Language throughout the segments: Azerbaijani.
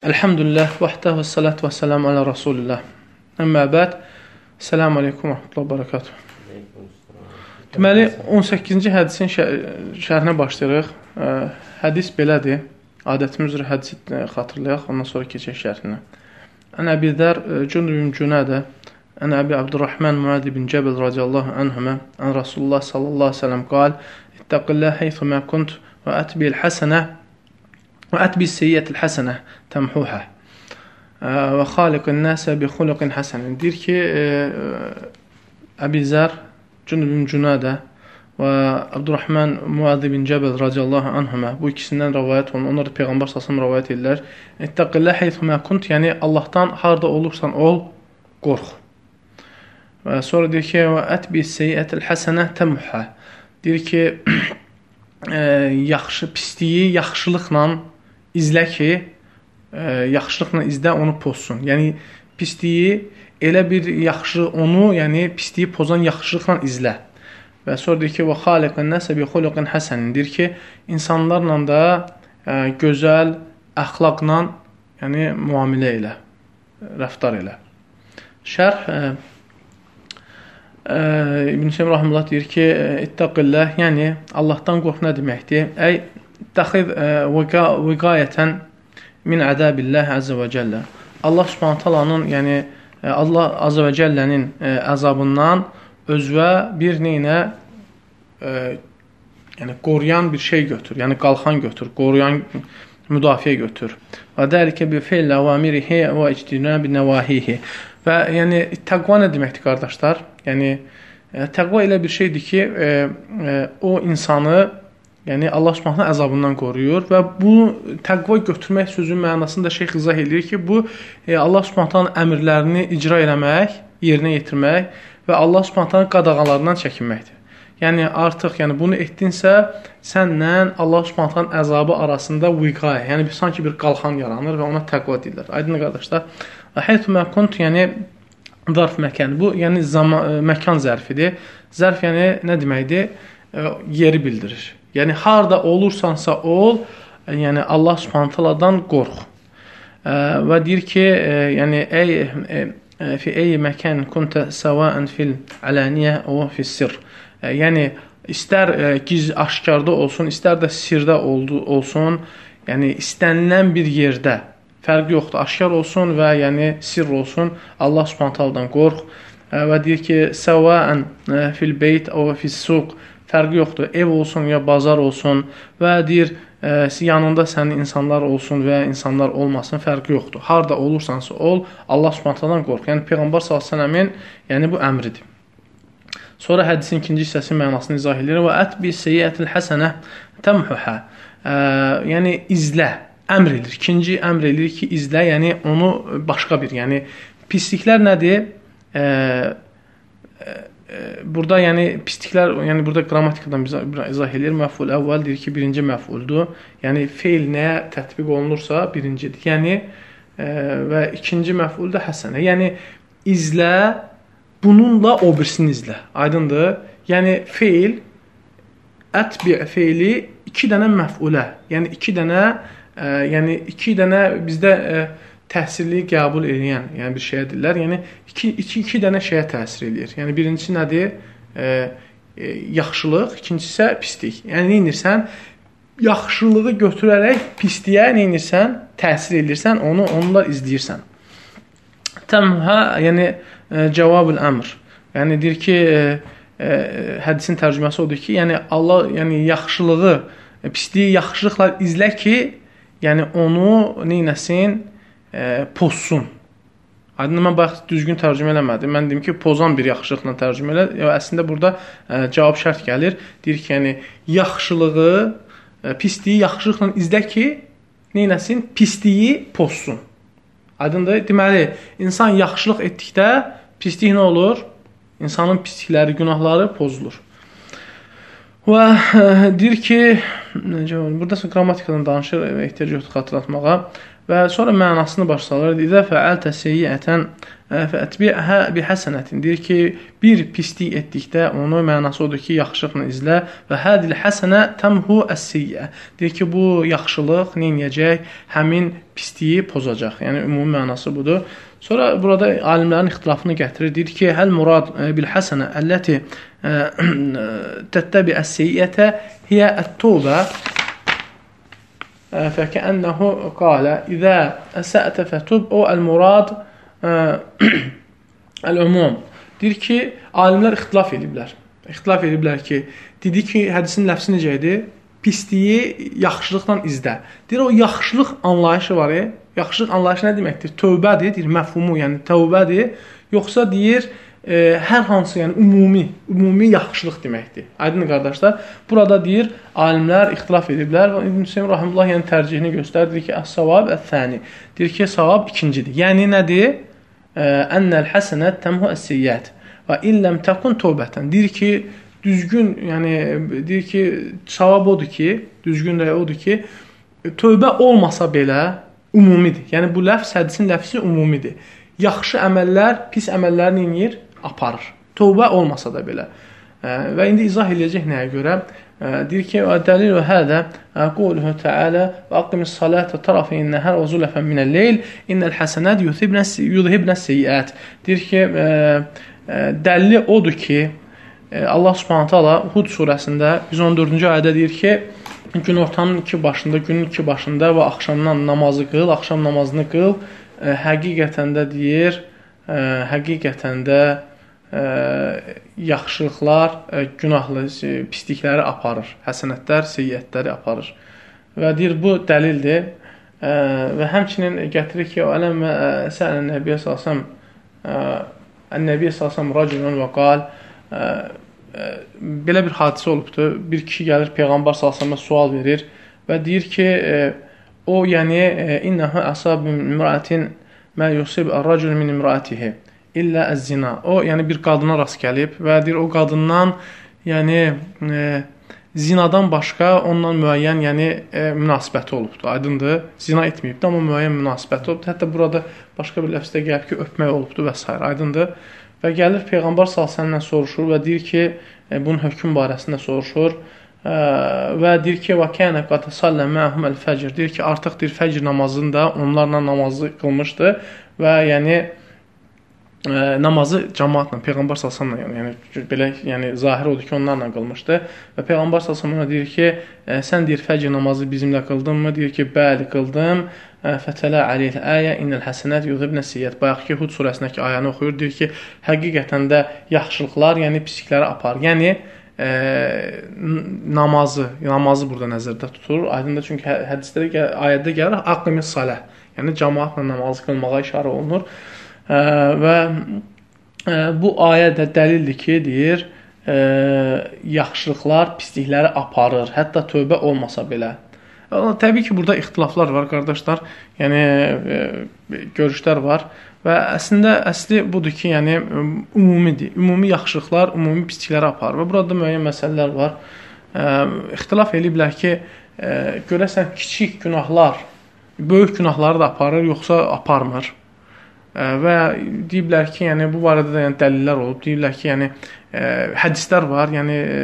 Elhamdülillah, vəhdəh və salatu və salam alə Rasulillah. Əmmə bəd, selamu aleykum və rahmetullahi və barakatuhu. Deməli, 18-ci hədisin şərhinə başlayırıq. Hədis belədir. Adətimiz üzrə hədisi xatırlayaq, ondan sonra keçək şərhinə. Ən Əbidər Cündübün Cünədə, Ən Əbi Abdurrahman Muad ibn Cəbəl radiyallahu anhümə, Ən Rasulullah sallallahu aleyhi və sələm qal, İttəqillah heythumə kunt və ətbil həsənə وأتبي السيئة الحسنة تمحوها və xaliqin nəsə bi xuluqin həsənin. Deyir ki, Əbi Zər, Cünüb bin Cünadə və Abdurrahman Muad bin Cəbəl radiyallahu anhümə bu ikisindən rəvayət olunur. Onlar da Peyğəmbər sallallahu rəvayət edirlər. İttəqillah heythumə kunt, yəni Allahdan harda olursan ol, qorx. Və sonra deyir ki, və ətbi seyyiətil həsənə təmuhə. Deyir ki, ə, yaxşı pisliyi yaxşılıqla izlə ki, ə, e, yaxşılıqla izlə, onu pozsun. Yəni pisliyi elə bir yaxşı onu, yəni pisliyi pozan yaxşılıqla izlə. Və sonra deyir ki, "Və xaliqan nəsə bi xuluqin həsən." Deyir ki, insanlarla da ə, e, gözəl əxlaqla, yəni müamilə elə, rəftar elə. Şərh ə, e, İbn Seym rahimehullah deyir ki, "İttaqillah", yəni Allahdan qorx nə deməkdir? Əy təxid viqayətən min əzəbillah əzə və cəllə. Allah Subhanahu taalanın, yəni Allah azza və cəllənin əzabından özvə bir neynə e, yəni qoruyan bir şey götür, yəni qalxan götür, qoruyan müdafiə götür. Və dəlikə bi fe'l awamirihi və ictinab nawahihi. Və yəni təqva nə deməkdir qardaşlar? Yəni təqva elə bir şeydir ki, e, e, o insanı Yəni Allah Subhanahu əzabından qoruyur və bu təqva götürmək sözünün mənasını da şeyx izah edir ki, bu e, Allah Subhanahu əmrlərini icra etmək, yerinə yetirmək və Allah Subhanahu qadağalarından çəkinməkdir. Yəni artıq yəni bunu etdinsə, sənlə Allah Subhanahu əzabı arasında viqayə, yəni bir sanki bir qalxan yaranır və ona təqva deyirlər. Aydın qardaşlar, haythu ma kunt yəni zərf məkan. Bu yəni zaman e, məkan zərfidir. Zərf yəni nə deməkdir? E, yeri bildirir. Yəni harda olursansa ol, e, yəni Allah Subhanahu taalandan qorx. E, və deyir ki, e, yəni ey fi ey məkan kunta sawa'an fil alaniyə və fi sirr. Yəni istər giz aşkarda olsun, istər də sirdə oldu olsun, yəni istənilən bir yerdə fərq yoxdur. Aşkar olsun və yəni sirr olsun, Allah Subhanahu taalandan qorx və deyir ki, sawa'an fil beyt və fi suq fərqi yoxdur. Ev olsun ya bazar olsun və deyir ə, e, yanında sənin insanlar olsun və ya insanlar olmasın, fərqi yoxdur. Harda olursansa ol, Allah Subhanahu qorx. Yəni Peyğəmbər sallallahu yəni bu əmridir. Sonra hədisin ikinci hissəsinin mənasını izah edir və ətbi seyyiətil həsənə təmhuhə. E, yəni izlə, əmr edir. İkinci əmr edir ki, izlə, yəni onu başqa bir, yəni pisliklər nədir? Ə, e, burada yəni pisliklər, yəni burada qrammatikadan bizə izah edir. Məful əvvəl deyir ki, birinci məfuldur. Yəni feil nəyə tətbiq olunursa, birincidir. Yəni e, və ikinci məful da həsənə. Yəni izlə, bununla o birisini izlə. Aydındır? Yəni feil ətbi feili iki dənə məfulə, yəni iki dənə e, yəni iki dənə bizdə e, təhsilli qəbul edən, yəni bir şeyə deyirlər. Yəni iki, iki, iki dənə şeyə təsir eləyir. Yəni birincisi nədir? E, e, yaxşılıq, ikincisi isə pislik. Yəni nə edirsən? Yaxşılığı götürərək pisliyə nə edirsən? Təsir edirsən, onu onunla izləyirsən. Təmhə, yəni e, cavabul əmr. Yəni deyir ki, e, e, hədisin tərcüməsi odur ki, yəni Allah, yəni yaxşılığı, e, pisliyi yaxşılıqla izlə ki, yəni onu nə etsin? E, pozsun. Aydın mən bayaq düzgün tərcümə eləmədim. Mən dedim ki, pozan bir yaxşılıqla tərcümə elə. Əslində burada e, cavab şərt gəlir. Deyir ki, yəni yaxşılığı, e, pisliyi yaxşılıqla izlə ki, nə etsin? Pisliyi pozsun. Aydındır? Deməli, insan yaxşılıq etdikdə pislik nə olur? İnsanın pislikləri, günahları pozulur. Və deyir ki, necə burada qrammatikadan danışır, ehtiyac yoxdur xatırlatmağa. Və sonra mənasını başlayır. İzə fəaltə seyyiətən fəətbi'hə bihəsənətin. Deyir ki, bir pislik etdikdə onu mənası odur ki, yaxşılıqla izlə və hədil həsənə təmhu əs-seyyə. Deyir ki, bu yaxşılıq nə edəcək? Həmin pisliyi pozacaq. Yəni ümumi mənası budur. Sonra burada alimlərin ixtilafını gətirir. Deyir ki, həl murad bil həsənə əlləti təttəbi əs-seyyətə hiyə ət-tövbə فكأنه قال إذا أسأت فتب أو المراد Əl-Umum deyir ki, alimlər ixtilaf ediblər. İxtilaf ediblər ki, dedi ki, hədisin ləfsi necə idi? Pisliyi yaxşılıqla izlə. Deyir o yaxşılıq anlayışı var, e? Yaxşılıq anlayışı nə deməkdir? Tövbədir, deyir, məfhumu, yəni tövbədir. Yoxsa deyir, e, hər hansı, yəni ümumi, ümumi yaxşılıq deməkdir. Aydın qardaşlar, burada deyir, alimlər ixtilaf ediblər və İbn Hüseyn rahimehullah yəni tərcihini göstərdir ki, əs-savab əs-sani. Deyir ki, savab ikincidir. Yəni nədir? Ənəl həsənət təmhu əs-seyyiət və illəm təkun tövbətən. Deyir ki, düzgün, yəni deyir ki, savab odur ki, düzgün də odur ki, tövbə olmasa belə ümumidir. Yəni bu ləfz hədisin ləfzi ümumidir. Yaxşı əməllər pis əməlləri nəyir? Aparır. Tövbə olmasa da belə. Və indi izah eləyəcək nəyə görə? Deyir ki, dəlil və hədə quluhu təalə və aqimis salata tərafin nəhər və zulafən minəl-leyl innəl həsənət yudhibnə seyyiət. Deyir ki, dəlili odur ki, Allah Subhanahu taala Hud surəsində 114-cü ayədə deyir ki, günortanın iki başında, günün iki başında və axşamdan namazı qıl, axşam namazını qıl. Həqiqətən də deyir, həqiqətən də yaxşılıqlar günahlı pislikləri aparır. Həsənətlər seyyiətləri aparır. Və deyir bu dəlildir. Və həmçinin gətirir ki, "Ələm sə'ən Nəbiyyə sallam Ən-Nəbiyyə sallam raculun və qal" belə bir hadisə olubdu. Bir kişi gəlir peyğəmbər sallallahu sual verir və deyir ki, o yəni innehu asab imra'atin ma yusib ar-racul min imra'atihi illə əz-zina. O, yəni bir qadına rast gəlib və deyir o qadından, yəni e, zinadan başqa onunla müəyyən, yəni e, münasibəti olubdu. Aydındır? Zina etməyibdi, amma müəyyən münasibəti olubdu. Hətta burada başqa bir ləfsdə gəlib ki, öpmək olubdu və s. Aydındır? Və gəlir peyğəmbər sallallahu soruşur və deyir ki, e, bunun hökm barəsində soruşur ə, və deyir ki, "Və kana qad salla ma'hum al-fajr." Deyir ki, artıq deyir fəcr namazını da onlarla namazı qılmışdı və yəni ə, namazı cəmaatla, Peyğəmbər sallallahu yəni, yəni belə yəni zahir odur ki, onlarla qılmışdı və Peyğəmbər sallallahu deyir ki, ə, sən deyir fəcr namazı bizimlə qıldınmı? Deyir ki, bəli, qıldım. Fətələ aleyh əyə innel həsənət yuzibnə siyyət. Bayaqki Hud surəsindəki ayəni oxuyur. Deyir ki, həqiqətən də yaxşılıqlar, yəni pislikləri apar. Yəni ə, namazı, namazı burada nəzərdə tutulur. Aydındır çünki hə, hədisdə ayədə gəlir aqimis salah. Yəni cəmaatla namaz qılmağa işarə olunur və bu ayə də dəlildir ki, deyir, yaxşılıqlar pislikləri aparır, hətta tövbə olmasa belə. Təbii ki, burada ixtilaflar var, qardaşlar. Yəni görüşlər var və əslində əsli budur ki, yəni ümumidir. Ümumi yaxşılıqlar ümumi pislikləri aparır və burada müəyyən məsələlər var. İxtilaf eləyiblər ki, görəsən kiçik günahlar böyük günahları da aparır, yoxsa aparmır və deyiblər ki, yəni bu barədə də yəni dəlillər olub. Deyirlər ki, yəni ə, hədislər var, yəni ə,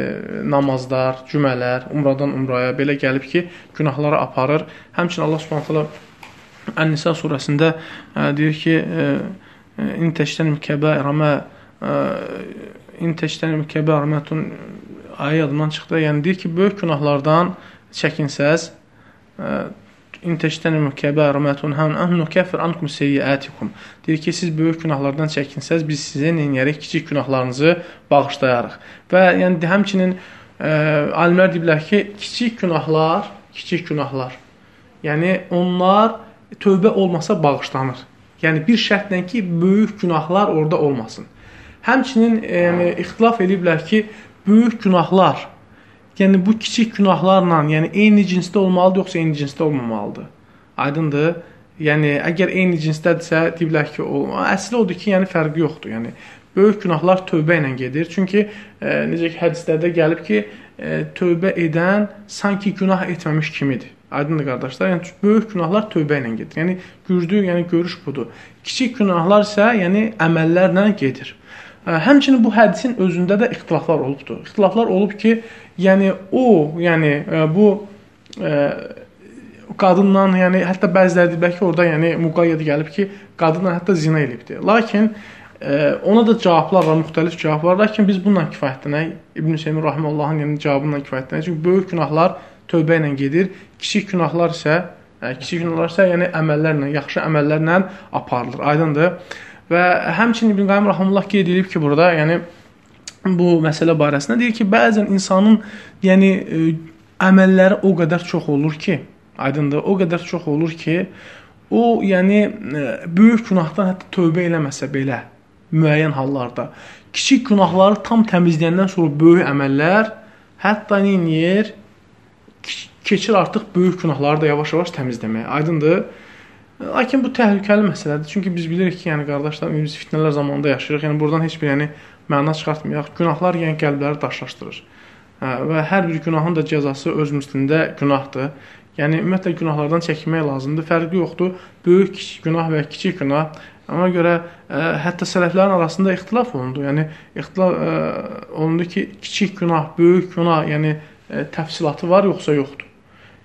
namazlar, cümələr, umradan umraya belə gəlib ki, günahları aparır. Həmçinin Allah Subhanahu taala Ən-Nisa surəsində ə, deyir ki, in təştənim kəbairəmə in təştənim kəbairəmətun ayə yadımdan çıxdı. Yəni deyir ki, böyük günahlardan çəkinsəz İn təştənimu kəbər mə tunhun an nukaffir ankum seyyiatikum. Deyir ki, siz böyük günahlardan çəkinsəz, biz sizə nəyərək kiçik günahlarınızı bağışlayarıq. Və yəni həmçinin ə, e, alimlər deyiblər ki, kiçik günahlar, kiçik günahlar. Yəni onlar tövbə olmasa bağışlanır. Yəni bir şərtlə ki, böyük günahlar orada olmasın. Həmçinin e, yəni ixtilaf ediblər ki, böyük günahlar Yəni bu kiçik günahlarla, yəni eyni cinsdə olmalıdır yoxsa eyni cinsdə olmamalıdır? Aydındır? Yəni əgər eyni cinsdədirsə, deyirlər ki, o əsli odur ki, yəni fərqi yoxdur. Yəni böyük günahlar tövbə ilə gedir. Çünki e, necə ki hədislərdə gəlib ki, e, tövbə edən sanki günah etməmiş kimidir. Aydındır qardaşlar. Yəni böyük günahlar tövbə ilə gedir. Yəni güclü, yəni görüş budur. Kiçik günahlar isə yəni əməllərlə gedir. Həmçinin bu hədisin özündə də ixtilaflar olubdur. İxtilaflar olub ki, yəni o, yəni bu qadınla, yəni hətta bəziləri deyiblər ki, orada yəni müqayyət gəlib ki, qadınla hətta zina elibdir. Lakin ona da cavablar var, müxtəlif cavablar. Lakin biz bununla kifayətlənək. İbn Hüseyn rahimehullahın yəni cavabından kifayətlənək. Çünki böyük günahlar tövbə ilə gedir. Kiçik günahlar isə kiçik günahlar isə yəni əməllərlə, yaxşı əməllərlə aparılır. Aydındır? Və həmçinin İbn Qayyim rahimehullah qeyd edib ki, burada yəni bu məsələ barəsində deyir ki, bəzən insanın yəni ə, əməlləri o qədər çox olur ki, Aydındır? O qədər çox olur ki, o, yəni böyük günahdan hətta tövbə eləməsə belə müəyyən hallarda kiçik günahları tam təmizləyəndən sonra böyük əməllər hətta nə edir? Keçir artıq böyük günahları da yavaş-yavaş təmizləməyə. Aydındır? Lakin bu təhlükəli məsələdir. Çünki biz bilirik ki, yəni qardaşlar, biz fitnələr zamanında yaşayırıq. Yəni buradan heç bir yəni məna çıxartmayaq. Günahlar yəni qəlbləri daşlaşdırır. Hə, və hər bir günahın da cəzası öz müslümdə günahdır. Yəni ümumiyyətlə günahlardan çəkinmək lazımdır. Fərqi yoxdur. Böyük kiçik günah və kiçik günah. Ona görə ə, hətta sələflərin arasında ixtilaf olundu. Yəni ixtilaf ə, olundu ki, kiçik günah, böyük günah, yəni ə, təfsilatı var yoxsa yoxdur.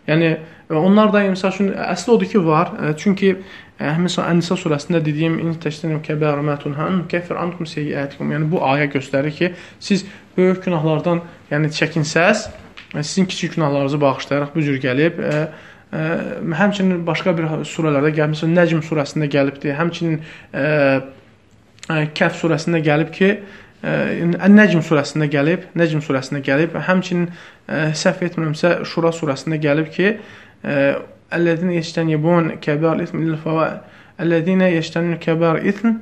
Yəni onlar da məsəl üçün əsli odur ki, var. Ə, çünki Həmisa Ən-Nisa surəsində dediyim in təştənəm kəbər ma tunhan kəfir ankum seyyiatikum. Yəni bu ayə göstərir ki, siz böyük günahlardan yəni çəkinsəz, sizin kiçik günahlarınızı bağışlayaraq bu cür gəlib. Ə, ə, həmçinin başqa bir surələrdə məsələn Nəcm surəsində gəlibdi. Həmçinin ə, ə, Kəf surəsində gəlib ki, Ən-Nəcm surəsində gəlib, Nəcm surəsində gəlib. Həmçinin ə, səhv etmirəmsə Şura surəsində gəlib ki, Əllezine yeştənibun kəbər ism lil fəva Əllezine yeştənibun kəbər ism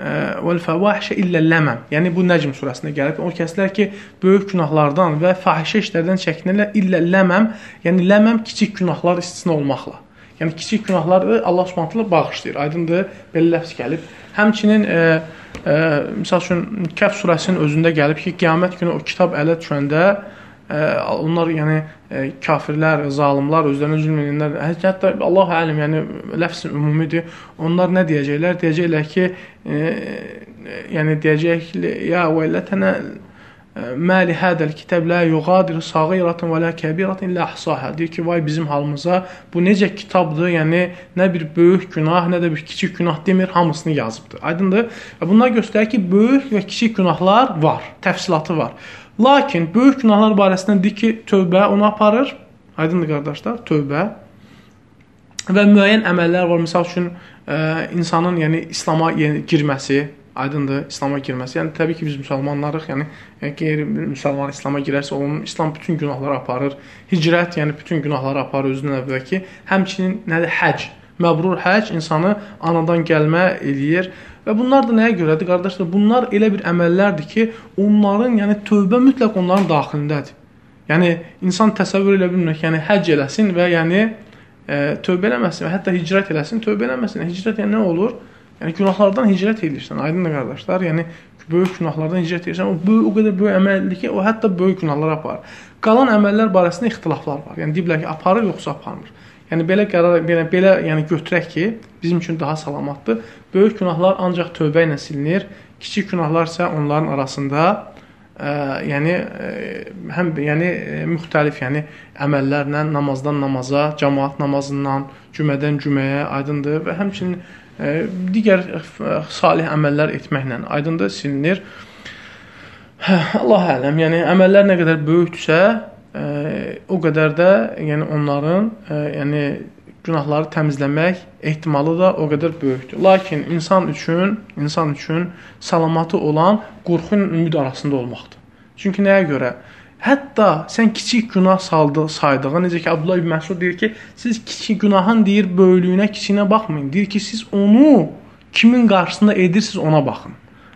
vəl fəvahişə illə ləməm. Yəni bu Nəcm surəsində gəlib. O kəslər ki, böyük günahlardan və fahişə işlərdən çəkinirlər illə ləməm. Yəni ləməm kiçik günahlar istisna olmaqla. Yəni kiçik günahları Allah Subhanahu bağışlayır. Aydındır? Belə ləfz gəlib. Həmçinin e, e, məsəl üçün Kəf surəsinin özündə gəlib ki, qiyamət günü o kitab ələ düşəndə onlar yəni kafirlər, zalimlar, özlərinə zülm edənlər, hətta Allah alim, yəni ləfs ümumidir. Onlar nə deyəcəklər? Deyəcəklər ki, e, yəni deyəcək ya vəllətənə Məli hədəl kitab la yuğadir saghiratan və la kabiratan illa ahsaha. Deyir ki, vay bizim halımıza bu necə kitabdır? Yəni nə bir böyük günah, nə də bir kiçik günah demir, hamısını yazıbdır. Aydındır? Bunlar göstərir ki, böyük və kiçik günahlar var, təfsilatı var. Lakin böyük günahlar barəsində deyir ki, tövbə onu aparır. Aydındır qardaşlar, tövbə və müəyyən əməllər var. Məsəl üçün ə, insanın yəni İslam'a yəni, girməsi, aydındır, İslam'a girməsi. Yəni təbii ki, biz müsəlmanlarıq. Yəni, yəni qeyri-müsəlman İslam'a girərsə, onun İslam bütün günahları aparır. Hicrət, yəni bütün günahları aparır özündən əvvəlki. Həmçinin nədir? Həcc. Məbrur həcc insanı anadan gəlmə eləyir. Və bunlar da nəyə görədir, qardaşlar? Bunlar elə bir əməllərdir ki, onların, yəni tövbə mütləq onların daxilindədir. Yəni insan təsəvvür edə bilmir ki, yəni həcc eləsin və yəni e, tövbə eləməsin və hətta hicrət eləsin, tövbə eləməsin. Hicrət yəni nə olur? Yəni günahlardan hicrət edirsən, aydındır qardaşlar? Yəni böyük günahlardan hicrət edirsən, o böyük o qədər böyük əməldir ki, o hətta böyük günahlar aparır. Qalan əməllər barəsində ixtilaflar var. Yəni deyiblər ki, aparır yoxsa aparmır. Yəni belə qərar belə belə yəni götürək ki, bizim üçün daha salamatdır. Böyük günahlar ancaq tövbə ilə silinir. Kiçik günahlar isə onların arasında ə, yəni ə, həm yəni ə, müxtəlif yəni əməllərlə namazdan namaza, cəmaət namazından cümədən cüməyə aydındır və həmçinin ə, digər ə, salih əməllər etməklə aydındır silinir. Hə, Allah ələm, yəni əməllər nə qədər böyükdürsə, o qədər də yəni onların ə, yəni günahları təmizləmək ehtimalı da o qədər böyükdür. Lakin insan üçün, insan üçün salamatı olan qorxu ilə ümid arasında olmaqdır. Çünki nəyə görə? Hətta sən kiçik günah saldı, saydığın, necə ki Abdullah ibn Məsud deyir ki, siz kiçik günahın deyir böyüklüyünə, kiçiyinə baxmayın. Deyir ki, siz onu kimin qarşısında edirsiniz, ona baxın.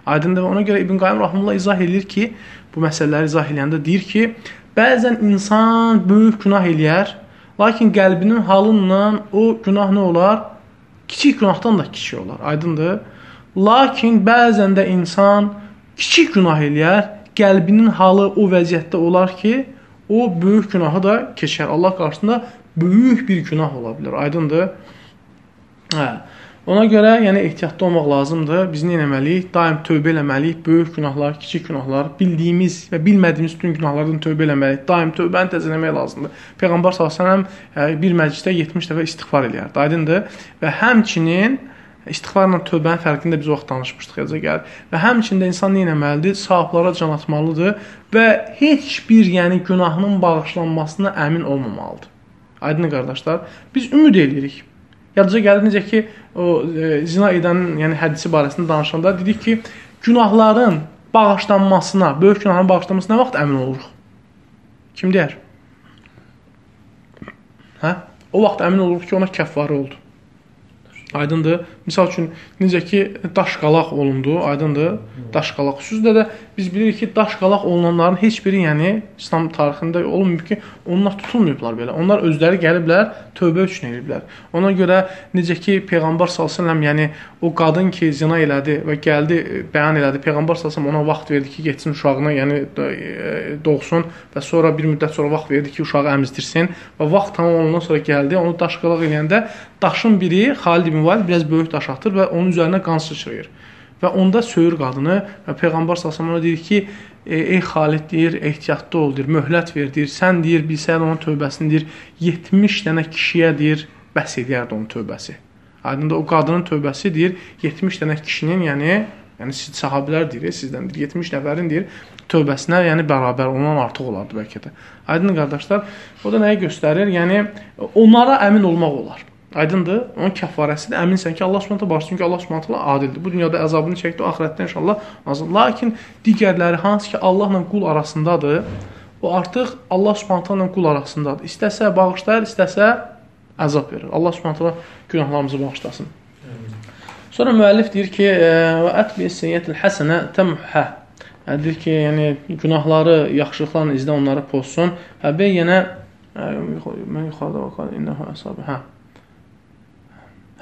Aydındır və ona görə İbn Qayyim rahimehullah izah edir ki, bu məsələləri izah edəndə deyir ki, Bəzən insan böyük günah eləyər, lakin qəlbinin halından o günah nə olar? Kiçik günahdan da kiçik olar. Aydındır? Lakin bəzən də insan kiçik günah eləyər, qəlbinin halı o vəziyyətdə olar ki, o böyük günahı da keçər. Allah qarşısında böyük bir günah ola bilər. Aydındır? Hə. Ona görə yəni ehtiyatlı olmaq lazımdır. Biz nə etməliyik? Daim tövbə etməliyik. Böyük günahlar, kiçik günahlar, bildiyimiz və bilmədiyimiz bütün günahlardan tövbə etməliyik. Daim tövbəni təzələmək lazımdır. Peyğəmbər sallallahu əleyhi bir məclisdə 70 dəfə istiğfar eləyərdi. Aydındır? Və həmçinin İstiğfarla tövbənin fərqini də biz vaxt danışmışdıq yazə gəlir. Və həmçində insan nə etməlidir? Savablara can atmalıdır və heç bir, yəni günahının bağışlanmasına əmin olmamalıdır. Aydın qardaşlar, biz ümid eləyirik. Yadınıza gəlir necə ki, o e, zina edənin, yəni hədisi barəsində danışanda dedik ki, günahların bağışlanmasına, böyük günahların bağışlanmasına nə vaxt əmin oluruq? Kim deyər? Hə? O vaxt əmin oluruq ki, ona kəffarə oldu. Aydındır. Misal üçün necə ki daşqalaq olundu, aydındır. Daşqalaq. Xüsusilə də biz bilirik ki, daşqalaq olunanların heç biri, yəni İslam tarixində olmayıb ki, onlar tutulmayıblar belə. Onlar özləri gəliblər, tövbə üçün eliblər. Ona görə necə ki peyğəmbər əleyhi yəni o qadın ki zina elədi və gəldi bəyan elədi. Peyğəmbər sallallahu ona vaxt verdi ki, getsin uşağına, yəni e, doğsun və sonra bir müddət sonra vaxt verdi ki, uşağı əmizdirsin və vaxt tamam olandan sonra gəldi, onu daşqalaq eləyəndə daşın biri Xalid ibn Valid biraz böyük daş atır və onun üzərinə qan sıçrayır. Və onda söyür qadını və Peyğəmbər sallallahu deyir ki, ey Xalid deyir, ehtiyatlı ol deyir, möhlət ver deyir. Sən deyir, bilsən onun tövbəsini deyir, 70 dənə kişiyə deyir, bəs edərdi onun tövbəsi. Aydındır o qadının tövbəsi deyir 70 dənə kişinin, yəni yəni siz sahabelər deyir, sizdən deyir 70 nəfərin deyir tövbəsinə, yəni bərabər ondan artıq olardı bəlkə də. Aydın qardaşlar, o da nəyi göstərir? Yəni onlara əmin olmaq olar. Aydındır? Onun kəffarəsidir. Əminsən ki, Allah Subhanahu bağışlayır. Çünki Allah Subhanahu adildir. Bu dünyada əzabını çəkdi, axirətdə inşallah azad. Lakin digərləri hansı ki Allahla qul arasındadır, o artıq Allah Subhanahu ilə qul arasındadır. İstəsə bağışlayır, istəsə əzab verir. Allah Subhanahu günahlarımızı bağışlasın. Sonra müəllif deyir ki, və ətbi seyyiətil həsənə təmhə. Deyir ki, yəni günahları yaxşılıqlarla izlə onları pozsun. Hə, bəyyənə mən yuxarıda baxar, innəhu əsabə. Hə.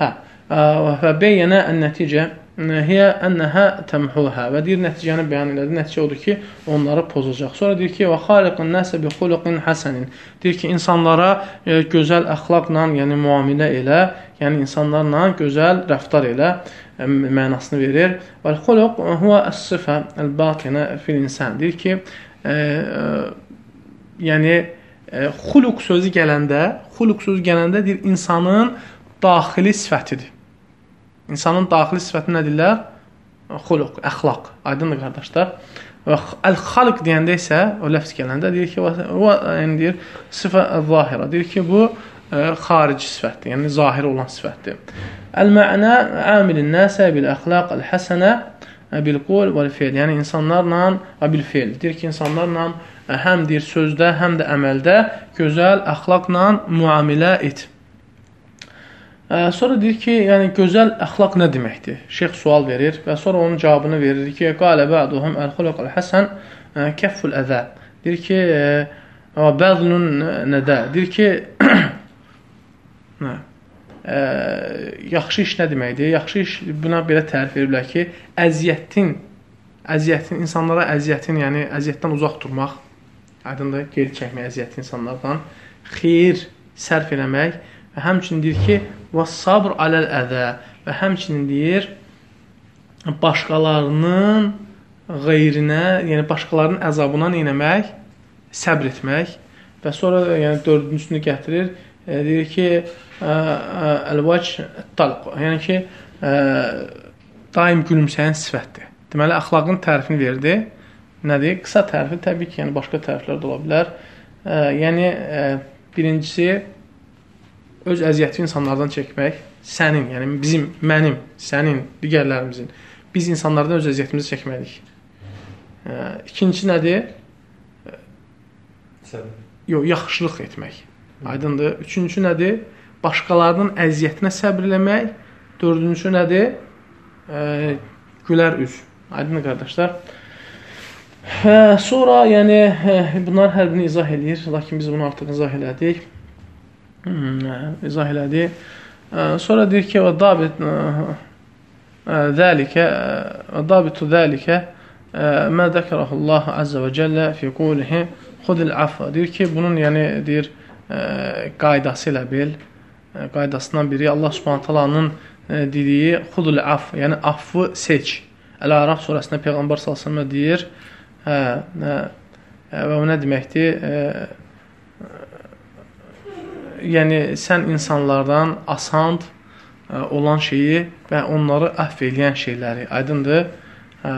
Hə. Və bəyyənə ən-nəticə hiyə ənəhə təmhuhə və deyir nəticəni bəyan elədi. Nəticə odur ki, onları pozacaq. Sonra deyir ki, və xaliqun nəsə bi xuluqin həsənin. Deyir ki, insanlara e, gözəl əxlaqla, yəni müamilə elə, yəni insanlarla gözəl rəftar elə e, mənasını verir. Və xuluq huwa as-sifə el-batinə fil-insan. Deyir ki, ə, ə, yəni ə, xuluq sözü gələndə, xuluq sözü gələndə deyir insanın daxili sifətidir. İnsanın daxili sifəti nə deyirlər? Xuluq, əxlaq. Aydındır qardaşlar. Və əl-xalq deyəndə isə o ləfz gələndə deyir ki, o yəni deyir sifə zahira. Deyir ki, bu ə, e, xarici sifətdir, yəni zahir olan sifətdir. Əl-mə'nə amilin nəsə bil əxlaq əl-həsənə bil qul və fiil. Yəni insanlarla və bil fiil. Deyir ki, insanlarla e, həm deyir sözdə, həm də əməldə gözəl əxlaqla müamilə et. Sonra deyir ki, yəni gözəl əxlaq nə deməkdir? Şeyx sual verir və sonra onun cavabını verir ki, qalə ba'duhum el-xuluqul hasan kəfful əzə. Deyir ki, bəzlun nədə? Deyir ki, nə? Ə, yaxşı iş nə deməkdir? Yaxşı iş buna belə tərif veriblər ki, əziyyətin əziyyətin insanlara əziyyətin, yəni əziyyətdən uzaq durmaq, aydındır, geri çəkmək əziyyətli insanlardan, xeyir sərf eləmək və həmçinin deyir ki, və sabr aləl ədə və həmçinin deyir başqalarının qeyrinə, yəni başqalarının əzabına neynəmək, səbr etmək və sonra yəni dördüncüsünü gətirir, e, deyir ki, əl-vac talq, yəni ki, ə, daim gülümsəyən sifətdir. Deməli, əxlaqın tərifini verdi. Nədir? Qısa tərifi təbii ki, yəni başqa təriflər də ola bilər. Ə, yəni, ə, birincisi, öz əziyyəti insanlardan çəkmək, sənin, yəni bizim, mənim, sənin, digərlərimizin, biz insanlardan öz əziyyətimizi çəkməliyik. İkincisi nədir? Səbir. Yox, yaxşılıq etmək. Aydındır. Üçüncüsü nədir? Başqalarının əziyyətinə səbr eləmək. Dördüncüsü nədir? E, gülər üz. Aydındır qardaşlar. Hə, sonra yəni hə, bunlar hər birini izah eləyir, lakin biz bunu artıq izah elədik. İzah elədi. Sonra deyir ki, və dabit zəlikə və dabitu zəlikə mə zəkərəhullah azza və cəllə fi qulihi xudil affa. Deyir ki, bunun yəni deyir qaydası ilə bil, qaydasından biri Allah Subhanahu taalanın dediyi xudul af, yəni affı seç. Əl-Əraf surəsində Peyğəmbər sallallahu deyir, hə, hə, və o nə deməkdir? Yəni sən insanlardan asan olan şeyi və onları əfv edən şeyləri, aydındır? Hə,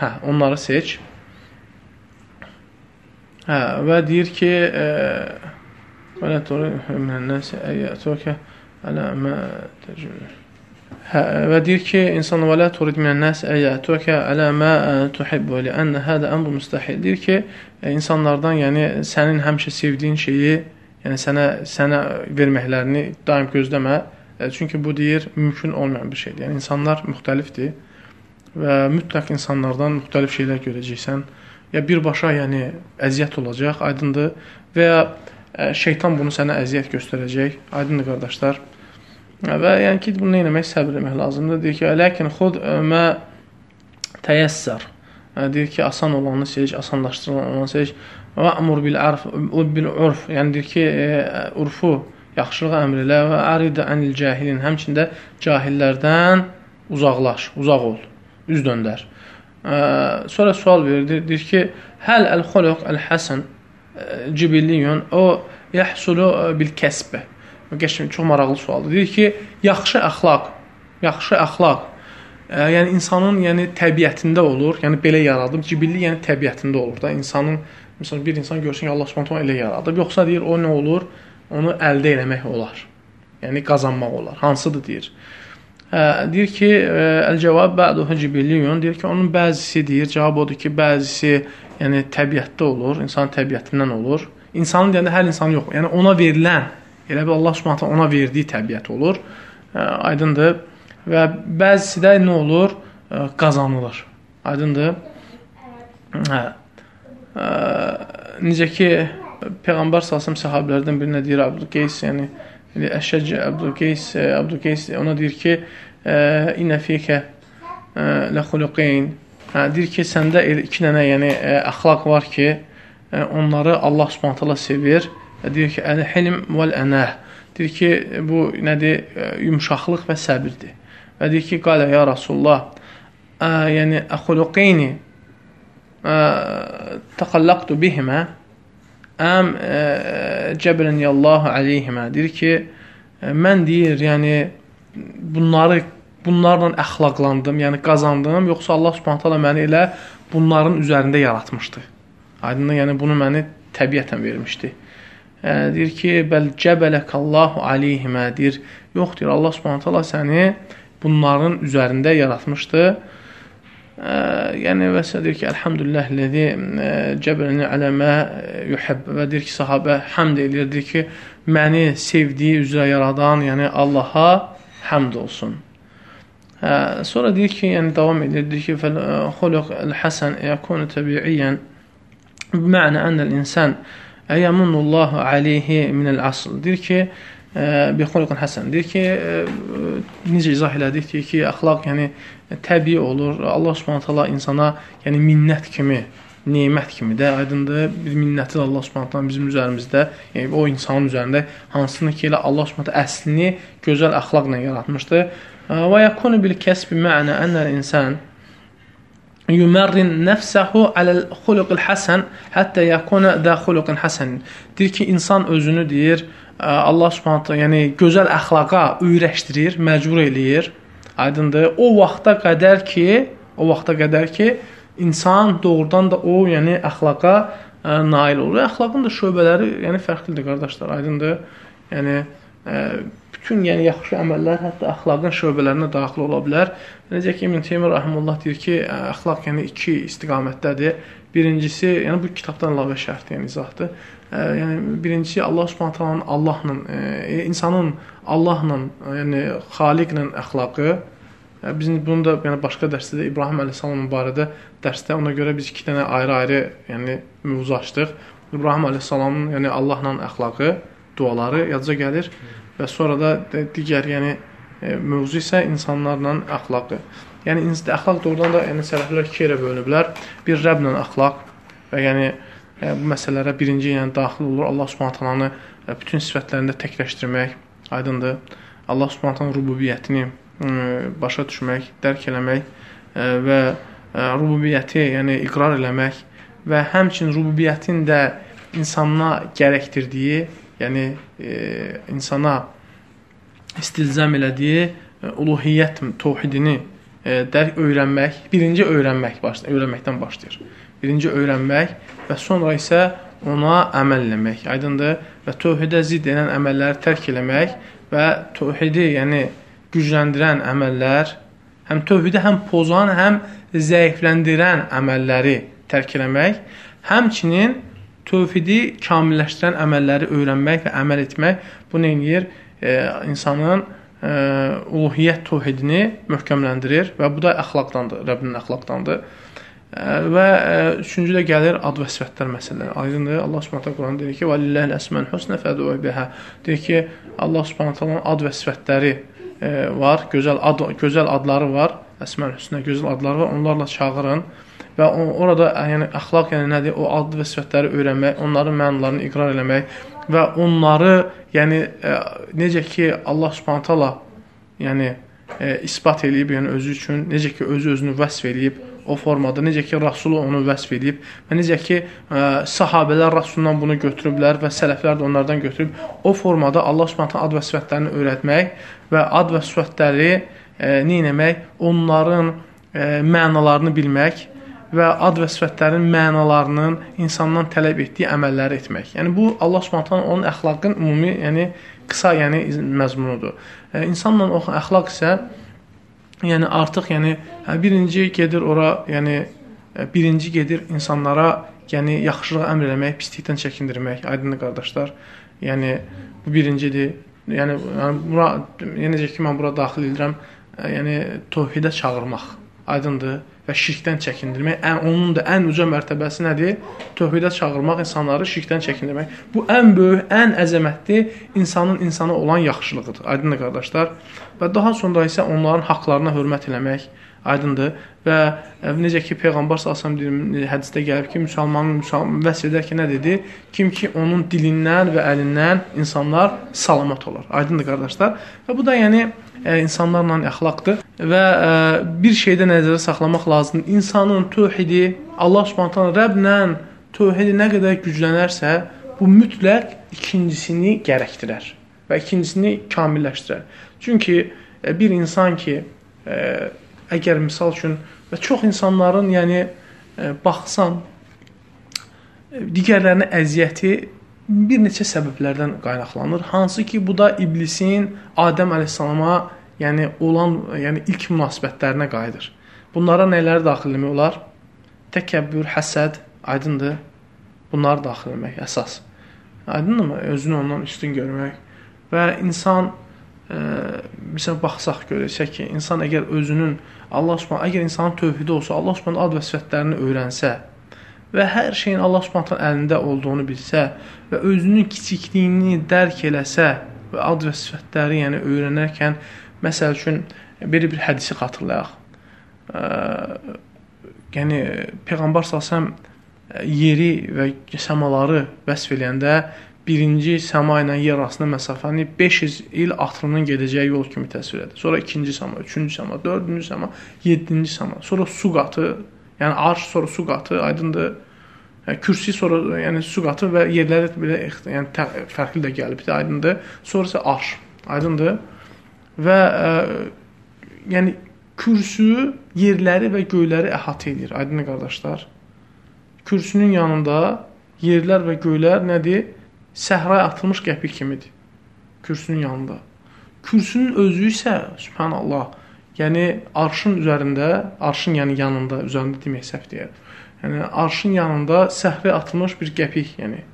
hə, onları seç. Hə, və deyir ki, və la turi minən-nas ayatuka ala ma təcür Hə, və deyir ki, insan və la turid minən-nas ayatuka ala ma tuhibbu li'an hada amru mustahil. Deyir ki, e, insanlardan, yəni sənin həmişə sevdiyin şeyi, yəni sənə sənə verməklərini daim gözləmə. E, çünki bu deyir mümkün olmayan bir şeydir. Yəni insanlar müxtəlifdir və mütləq insanlardan müxtəlif şeylər görəcəksən. Ya birbaşa, yəni əziyyət olacaq, aydındır və ya e, şeytan bunu sənə əziyyət göstərəcək. Aydındır qardaşlar. Və yəni ki, bunu nə etmək, səbr etmək lazımdır. Deyir ki, "Lakin xud mə təyəssər." Deyir ki, asan olanı seç, asanlaşdırılan olanı seç. Və əmur bil arf bil urf. Yəni deyir ki, e, urfu yaxşılığa əmr elə və arid anil cahilin. Həmçində cahillərdən uzaqlaş, uzaq ol, üz döndər. Sonra sual verir, deyir ki, həl el-xuluq el-hasan cibilliyun o yahsulu bil kəsbə. Qəşəng, çox maraqlı sualdır. Deyir ki, yaxşı əxlaq, yaxşı əxlaq, ə, e, yəni insanın yəni təbiətində olur. Yəni belə yaradıb, cibilli yəni təbiətində olur da. İnsanın məsələn bir insan görsün ki, Allah Subhanahu elə yaradıb, yoxsa deyir o nə olur? Onu əldə etmək olar. Yəni qazanmaq olar. Hansıdır deyir. Ə, e, deyir ki, e, əl-cavab ba'duhu cibilliyun. Deyir ki, onun bəzisi deyir, cavab odur ki, bəzisi yəni təbiətdə olur, insan təbiətindən olur. İnsanın deyəndə hər insan yox. Yəni ona verilən Elə bir Allah Subhanahu ona verdiyi təbiət olur. Aydındır. Və bəzisi də nə olur? Qazanılır. Aydındır. Hə. Necə ki Peyğəmbər salsam səhabelərdən birinə deyir Abdülqeys, yəni Əşəc Abdülqeys, Abdülqeys ona deyir ki, "İnə fikə la xuluqeyn." Hə, deyir ki, səndə iki dənə, yəni əxlaq var ki, onları Allah Subhanahu sevir deyir ki, əl-hilm vəl-ənəh. Deyir ki, bu nədir? Yumşaqlıq və səbirdir. Və deyir ki, qalə ya Rasulullah, ə, yəni əxuluqeyni təqallaqtu bihimə əm cəbrəniyallahu aleyhimə. Deyir ki, mən deyir, yəni bunları bunlarla əxlaqlandım, yəni qazandım, yoxsa Allah Subhanahu taala məni elə bunların üzərində yaratmışdı. Aydındır, yəni bunu məni təbiətən vermişdi deyir ki, bəl cəbələkallahu aleyhimə deyir. Yox, deyir, Allah subhanət hala səni bunların üzərində yaratmışdı. Ə, yəni və sə deyir ki, əlhamdülillah ləzi cəbələni aləmə yuhəbb və deyir ki, sahabə həmd eləyir, deyir ki, məni sevdiyi üzrə yaradan, yəni Allaha həmd olsun. Hə, sonra deyir ki, yəni davam edir, deyir ki, fəl-xuluq əl-həsən yəkunu təbiiyyən bimənə ənəl insan Əyəmunullahu aleyhi minəl asl. Deyir ki, bi xuluqun həsən. Deyir ki, necə izah elədik ki, ki, əxlaq yəni təbii olur. Allah Subhanahu taala insana yəni minnət kimi, nemət kimi də aydındır. Bir minnəti Allah Subhanahu bizim üzərimizdə, yəni o insanın üzərində hansını ki, elə Allah Subhanahu əslini gözəl əxlaqla yaratmışdı. Və yakunu bil kəsbi mə'na ənəl insan yumerrin nəfsəhu aləl xuluqil həsən hətta yakuna da xuluqin həsən. Deyir ki, insan özünü deyir, Allah Subhanahu yəni gözəl əxlaqa öyrəşdirir, məcbur eləyir. Aydındır? O vaxta qədər ki, o vaxta qədər ki, insan doğrudan da o, yəni əxlaqa ə, nail olur. Əxlaqın da şöbələri, yəni fərqlidir qardaşlar, aydındır? Yəni ə, bütün yəni yaxşı əməllər hətta əxlaqın şöbələrinə daxil ola bilər. Necə ki İbn Teymiyyə rahimehullah deyir ki, əxlaq yəni iki istiqamətdədir. Birincisi, yəni bu kitabdan əlavə şərtdir, yəni izahdır. Yəni birincisi Allah Subhanahu taalanın Allahla, e, insanın Allahla, yəni Xaliqlə əxlaqı Biz bunu da yəni başqa dərsdə də İbrahim əleyhissalam barədə dərsdə ona görə biz iki dənə ayrı-ayrı yəni mövzu açdıq. İbrahim əleyhissalamın yəni Allahla əxlaqı, duaları yadca gəlir və sonra da digər yəni e, mövzu isə insanlarla əxlaqdır. Yəni əxlaq doğrudan da yəni sələflər iki yerə bölünüblər. Bir Rəbblə əxlaq və yəni e, bu məsələlərə birinci yəni daxil olur. Allah Subhanahu taalanı e, bütün sifətlərində təkləşdirmək aydındır. Allah Subhanahu taalanın rububiyyətini başa düşmək, dərk eləmək və rububiyyəti, yəni iqrar eləmək və həmçinin rububiyyətin də insana gərəkdirdiyi, yəni e, insana istilzam elədiyi e, uluhiyyət təvhidini e, dərk öyrənmək, birinci öyrənmək başlayır, öyrənməkdən başlayır. Birinci öyrənmək və sonra isə ona əməl eləmək. Aydındır? Və tövhidə zidd edən əməlləri tərk eləmək və tövhidi, yəni gücləndirən əməllər, həm tövhidi həm pozan, həm zəifləndirən əməlləri tərk eləmək, həmçinin tövhidi kamilləşdirən əməlləri öyrənmək və əməl etmək bu nə edir? E, insanın e, uluhiyyət tövhidini möhkəmləndirir və bu da əxlaqdandır, Rəbbinin əxlaqdandır. E, və e, üçüncü də gəlir ad və sifətlər məsələləri. Aydındır? Allah Subhanahu Quran deyir ki: "Və lillahil əsmaul husna fəd'u biha." Deyir ki, Allah Subhanahu ad və sifətləri e, var, gözəl ad, gözəl adları var. Əsmaul husna gözəl adları var. Onlarla çağırın və orada yəni əxlaq yəni nədir? O ad və sifətləri öyrənmək, onların mənalarını iqrar eləmək və onları yəni ə, necə ki Allah Subhanahu taala yəni ə, isbat eləyib, yəni özü üçün necə ki özü özünü vəsf eləyib o formada necə ki Rasulu onu vəsf edib və necə ki ə, sahabelər Rasulundan bunu götürüblər və sələflər də onlardan götürüb o formada Allah Subhanahu ad və sifətlərini öyrətmək və ad və sifətləri nə etmək, onların ə, mənalarını bilmək və ad və sifətlərin mənalarının insandan tələb etdiyi əməlləri etmək. Yəni bu Allah Subhanahu onun əxlaqın ümumi, yəni qısa, yəni məzmunudur. E, insanla o əxlaq isə yəni artıq yəni hə, birinci gedir ora, yəni e, birinci gedir insanlara yəni yaxşılıq əmr eləmək, pislikdən çəkindirmək. Aydındır qardaşlar. Yəni bu birincidir. Yəni, bura yəni necə ki mən bura daxil edirəm, e, yəni təvhidə çağırmaq. Aydındır və şirkdən çəkindirmək. Ən onun da ən uca mərtəbəsi nədir? Tövhidə çağırmaq, insanları şirkdən çəkindirmək. Bu ən böyük, ən əzəmətli insanın insana olan yaxşılığıdır. Aydındır qardaşlar? Və daha sonra isə onların haqqlarına hörmət eləmək aydındır və e, necə ki peyğəmbər sallallahu hədisdə gəlib ki, müsəlmanın müsəlman vəsf edər ki, nə dedi? Kim ki onun dilindən və əlindən insanlar salamat olar. Aydındır qardaşlar? Və bu da yəni e, insanlarla əxlaqdır və ə, e, bir şeydə nəzərdə saxlamaq lazımdır. İnsanın tövhidi Allah Subhanahu Rəbblə tövhidi nə qədər güclənərsə, bu mütləq ikincisini gərəkdirər və ikincisini kamilləşdirər. Çünki ə, bir insan ki, ə, əgər misal üçün və çox insanların, yəni ə, baxsan digərlərinə əziyyəti bir neçə səbəblərdən qaynaqlanır. Hansı ki, bu da iblisin Adəm əleyhissalama yəni olan, yəni ilk münasibətlərinə qayıdır. Bunlara nələri daxil etmək olar? Təkəbbür, həsəd, aydındır. Bunları daxil etmək əsas. Aydındırmı? Özünü ondan üstün görmək və insan e, məsələn baxsaq görəcək ki, insan əgər özünün Allah Subhanahu əgər insanın tövhidi olsa, Allah Subhanahu ad və sifətlərini öyrənsə və hər şeyin Allah Subhanahu əlində olduğunu bilsə və özünün kiçikliyini dərk eləsə və ad və sifətləri yəni öyrənərkən Məsəl üçün belə bir hədisi xatırlayaq. Ə, yəni peyğəmbər salsam yeri və səmaları vəsf eləyəndə birinci səma ilə yer arasında məsafəni 500 il atırının gedəcəyi yol kimi təsvir edir. Sonra ikinci səma, üçüncü səma, dördüncü səma, yeddinci səma, sonra su qatı, yəni arş, sonra su qatı, aydındır. Yəni, kürsi sonra yəni su qatı və yerləri belə yəni fərqli də gəlibdi, aydındır. Sonra isə arş, aydındır və ə, e, yəni kürsü yerləri və göyləri əhatə edir. Aydın qardaşlar. Kürsünün yanında yerlər və göylər nədir? Səhraya atılmış qəpik kimidir. Kürsünün yanında. Kürsünün özü isə subhanallah, yəni arşın üzərində, arşın yəni yanında, üzərində demək səhv deyir. Yəni arşın yanında səhraya atılmış bir qəpik, yəni.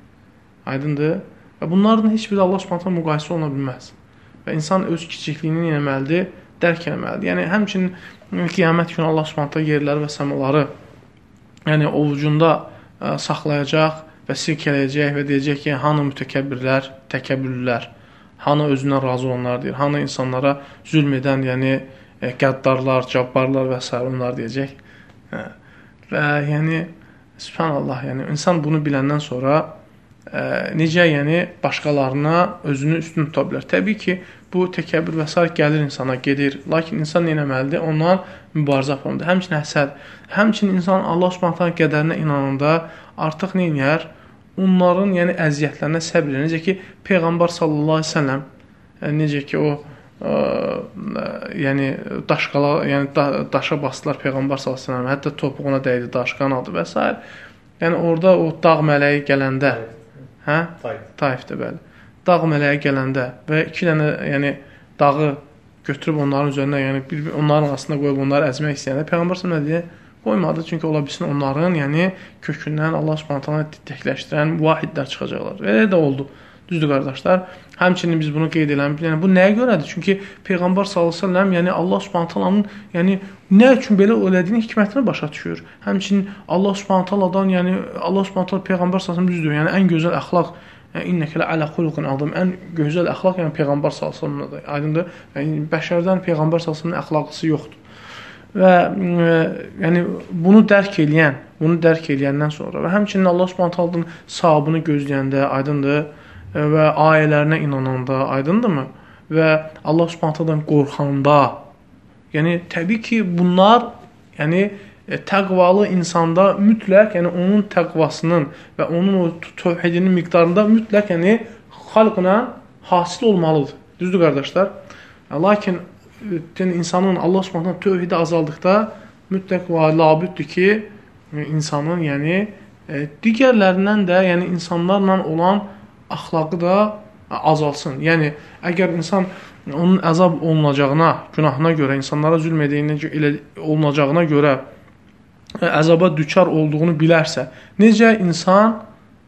Aydındır? Və bunların heç biri Allah Subhanahu müqayisə oluna bilməz və insan öz kiçikliyini eləməlidir, dərk eləməlidir. Yəni həmçinin qiyamət günü Allah Subhanahu yerləri və səmaları yəni ovucunda ə, saxlayacaq və silkələyəcək və deyəcək ki, hanı mütəkəbbirlər, təkəbbürlülər, hanı özündən razı olanlar deyir, hanı insanlara zülm edən, yəni ə, qəddarlar, cabbarlar və s. onlar deyəcək. Hə. Və yəni Subhanallah, yəni insan bunu biləndən sonra ə, necə yəni başqalarına özünü üstün tuta bilər. Təbii ki, bu təkəbbür və s. gəlir insana, gedir. Lakin insan nə etməlidir? Ondan mübarizə aparmalıdır. Həmçinin həsəd, həmçinin insan Allah Subhanahu qədərinə inananda artıq nə edir? Onların, yəni əziyyətlərinə səbr edir. Necə ki, Peyğəmbər sallallahu əleyhi və səlləm yəni, necə ki o ə, yəni daşqala, yəni da, daşa basdılar Peyğəmbər sallallahu əleyhi və səlləm. Hətta topuğuna dəydi, daş qanadı və s. Yəni orada o dağ mələyi gələndə, hə? Taifdə bəli. Dağ mələyi gələndə və iki dənə yəni dağı götürüb onların üzərinə, yəni bir, onların arasında qoyub onları əzmək istəyəndə Peyğəmbər sallallahu əleyhi və səlləm qoymadı. Çünki ola bilsin onların, yəni kökündən Allah Subhanahu təkləşdirən vahidlər çıxacaqlar. Elə də oldu. Düzdür qardaşlar? Həmçinin biz bunu qeyd eləmişik. Yəni bu nəyə görədir? Çünki Peyğəmbər sallallahu əleyhi və səlləm, yəni Allah Subhanahu taalanın, yəni nə üçün belə elədiyini hikmətini başa düşür. Həmçinin Allah Subhanahu taaladan, yəni Allah Subhanahu taala Peyğəmbər sallallahu əleyhi və səlləm düzdür. Yəni ən gözəl əxlaq İnnəkə lə alə xuluqun azim. Ən gözəl əxlaq yəni Peyğəmbər sallallahu əleyhi və səlləmdə. Aydındır? Yəni bəşərdən Peyğəmbər sallallahu əleyhi və səlləmin əxlaqlısı yoxdur və ə, yəni bunu dərk eləyən, bunu dərk eləyəndən sonra və həmçinin Allah Subhanahu taalanın savabını gözləyəndə, aydındır ə, və ayələrinə inananda, aydındırmı? Və Allah Subhanahu taalandan qorxanda, yəni təbii ki, bunlar yəni e, təqvalı insanda mütləq, yəni onun təqvasının və onun o tövhidinin miqdarında mütləq, yəni xalqla hasil olmalıdır. Düzdür qardaşlar? Lakin insanın Allah Subhanahu tövhidi azaldıqda mütləq və labüddür ki, insanın, yəni e, digərlərindən də, yəni insanlarla olan əxlaqı da azalsın. Yəni əgər insan onun əzab olunacağına, günahına görə, insanlara zülm edəyinə elə olunacağına görə e, əzaba düçar olduğunu bilərsə, necə insan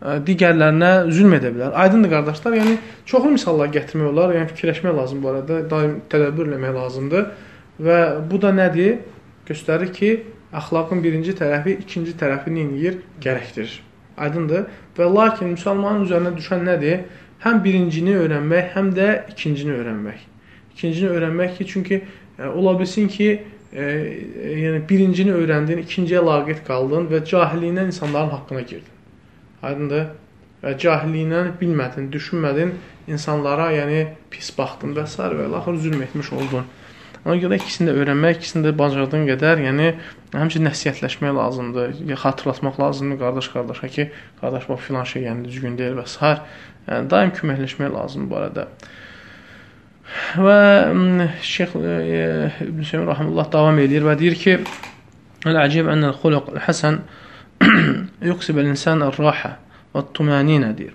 digərlərinə zülm edə bilər. Aydındır qardaşlar, yəni çoxlu misallar gətirmək olar, yəni fikirləşmək lazım bu arada, daim tədəbbür eləmək lazımdır. Və bu da nədir? Göstərir ki, əxlaqın birinci tərəfi ikinci tərəfi nə edir? Gərəkdirir. Aydındır? Və lakin müsəlmanın üzərinə düşən nədir? Həm birincini öyrənmək, həm də ikincini öyrənmək. İkincini öyrənmək ki, çünki ə, ola bilsin ki, ə, yəni birincini öyrəndin, ikinciyə laqeyd qaldın və cahilliyindən insanların haqqına girdin. Aydındır? Və cahilliyindən bilmədin, düşünmədin, insanlara, yəni pis baxdın və s. və axır zülm etmiş oldun. Ona görə ikisini də öyrənmək, ikisini də bacardığın qədər, yəni həmçinin nəsihətləşmək lazımdır, xatırlatmaq lazımdır qardaş qardaşa ki, qardaş bax filan şey yəni düzgün deyil və s. Yəni daim köməkləşmək lazımdır bu arada. Və Şeyx İbn Seyyid rahmetullah davam edir və deyir ki: "Əl-əcib ənəl xuluq həsən يكسب الإنسان الراحة والطمأنينة دير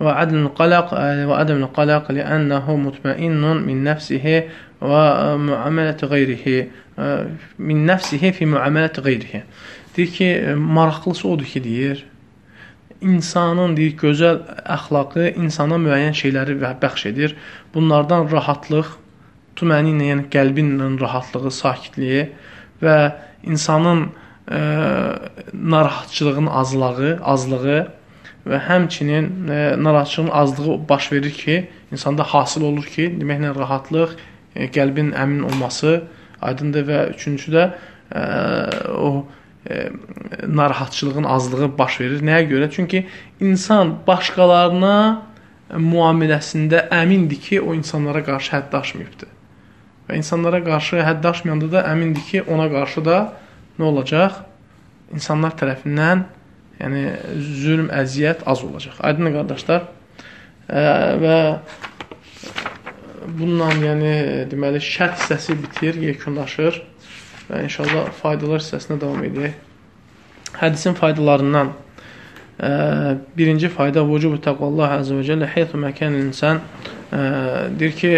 وعدم القلق وعدم القلق لأنه مطمئن من نفسه ومعاملة غيره min nəfsihi fi müamelət qeyrihi. Deyir ki, maraqlısı odur ki, deyir, insanın deyir gözəl əxlaqı insana müəyyən şeyləri bəxş edir. Bunlardan rahatlıq, tüməni yəni qəlbin rahatlığı, sakitliyi və insanın ə, narahatçılığın azlığı, azlığı və həmçinin ə, narahatçılığın azlığı baş verir ki, insanda hasil olur ki, deməklə rahatlıq, ə, qəlbin əmin olması aydındır və üçüncü də ə, o ə, narahatçılığın azlığı baş verir. Nəyə görə? Çünki insan başqalarına müamiləsində əmindir ki, o insanlara qarşı hədd aşmayıbdır. Və insanlara qarşı hədd aşmayanda da əmindir ki, ona qarşı da nə olacaq? İnsanlar tərəfindən yəni zülm, əziyyət az olacaq. Aydın qardaşlar? Ə, və bununla yəni deməli şərt hissəsi bitir, yekunlaşır və inşallah faydalar hissəsinə davam edək. Hədisin faydalarından ə, birinci fayda vücubu təqvallah əzə və cəllə heythu məkan insan ə, deyir ki,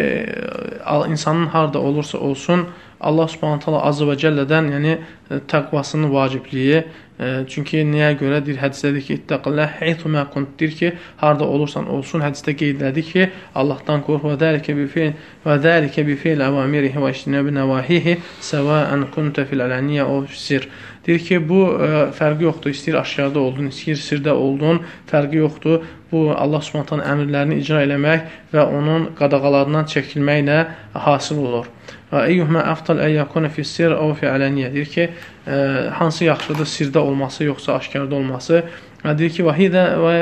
insanın harda olursa olsun, Allah Subhanahu taala azza və cəllədən, yəni e, təqvasının vacibliyi. E, çünki nəyə görə deyir hədisdə ki, ittaqillah haythu ma kunt deyir ki, harda olursan olsun hədisdə qeyd elədi ki, Allahdan qorx və dəlikə bi fiil və dəlikə bi fiil avamirihi və ictinab nawahihi sawa'an kunta fil alaniya aw sir. Deyir ki, bu ə, e, fərqi yoxdur. İstəyir aşkarda oldun, istəyir sirdə oldun, fərqi yoxdur. Bu Allah Subhanahu əmrlərini icra eləmək və onun qadağalarından çəkilməklə hasil olur. Və eyyuhmə əftal ən yakuna fi sir əv fi alaniyə. Deyir ki, ə, hansı yaxşıdır, sirdə olması, yoxsa aşkarda olması. Və deyir ki, və hidə və,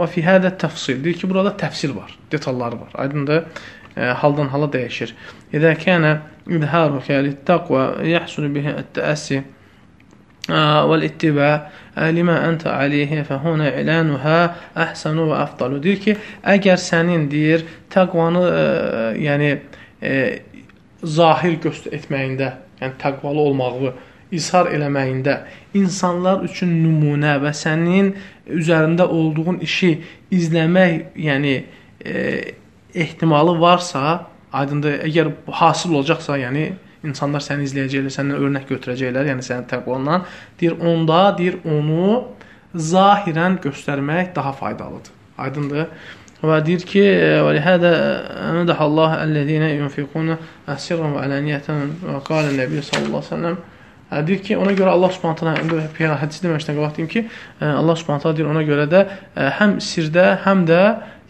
və fi hədə təfsil. Deyir ki, burada təfsil var, detalları var. Aydındır? Ə, haldan hala dəyişir. İdə kənə izharuka lit-taqva yahsul bihi at-ta'assi والاتباع لما أنت عليه فهنا إعلانها أحسن və afdalu. Deyir ki, əgər sənin deyir təqvanı ə, yəni ə, zahir göstər etməyində, yəni təqvalı olmağı izhar eləməyində insanlar üçün nümunə və sənin üzərində olduğun işi izləmək, yəni e, ehtimalı varsa, aydındır, əgər hasil olacaqsa, yəni insanlar səni izləyəcəklər, səndən örnək götürəcəklər, yəni sənin təqvandan, deyir onda, deyir onu zahirən göstərmək daha faydalıdır. Aydındır? Və deyir ki, və lihədə əmədəhəllah əllədinə yunfiquna əsirran və ələniyətən və qalə nəbi sallallahu sellem deyir ki, ona görə Allah taala Peyğəmbər hədisi deməmişdən qabaq deyim ki, Allah Subhanahu taala deyir ona görə də həm sirdə, həm də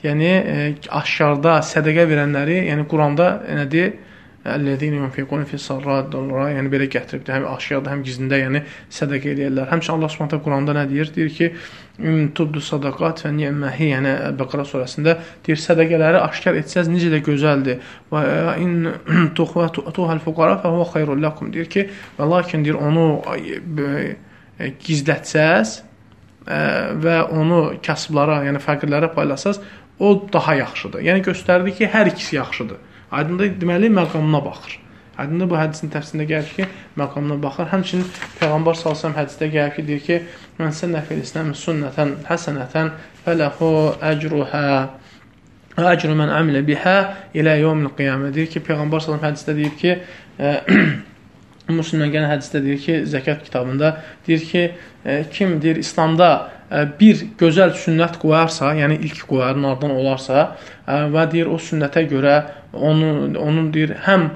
yəni aşkarda sədaqə verənləri, yəni Quranda nədir? Əllezine yunfiqun fi sarrat dollara, yəni belə gətirib həm aşkarda, həm gizlində, yəni sədaqə eləyirlər. Həmçinin Allah Subhanahu Quranda nə deyir? Deyir ki, tubdu sadaqat və ni'məhi, yəni Bəqara surəsində deyir sədaqələri aşkar etsəz necə də gözəldir. Və in tukhwatuhal fuqara fa huwa khairul lakum. Deyir ki, və lakin deyir onu gizlətsəz və onu kasıblara, yəni fəqirlərə paylasanız, o daha yaxşıdır. Yəni göstərdi ki, hər ikisi yaxşıdır. Aydındır, deməli məqamına baxır. Aydındır bu hədisin təfsirində gəlir ki, məqamına baxır. Həmçinin Peyğəmbər əleyhi hədisdə gəlir ki, deyir ki, "Mən sənnə fil İslam sünnətən həsənətən fələhu əcruha əcru men amilə biha ilə yevmil qiyamə." Deyir ki, Peyğəmbər sallallahu hədisdə deyir ki, Müslimdən gələn hədisdə deyir ki, zəkat kitabında deyir ki, kim deyir İslamda bir gözəl sünnət qoyarsa, yəni ilk qoyar, nardan olarsa və deyir o sünnətə görə onun onun deyir həm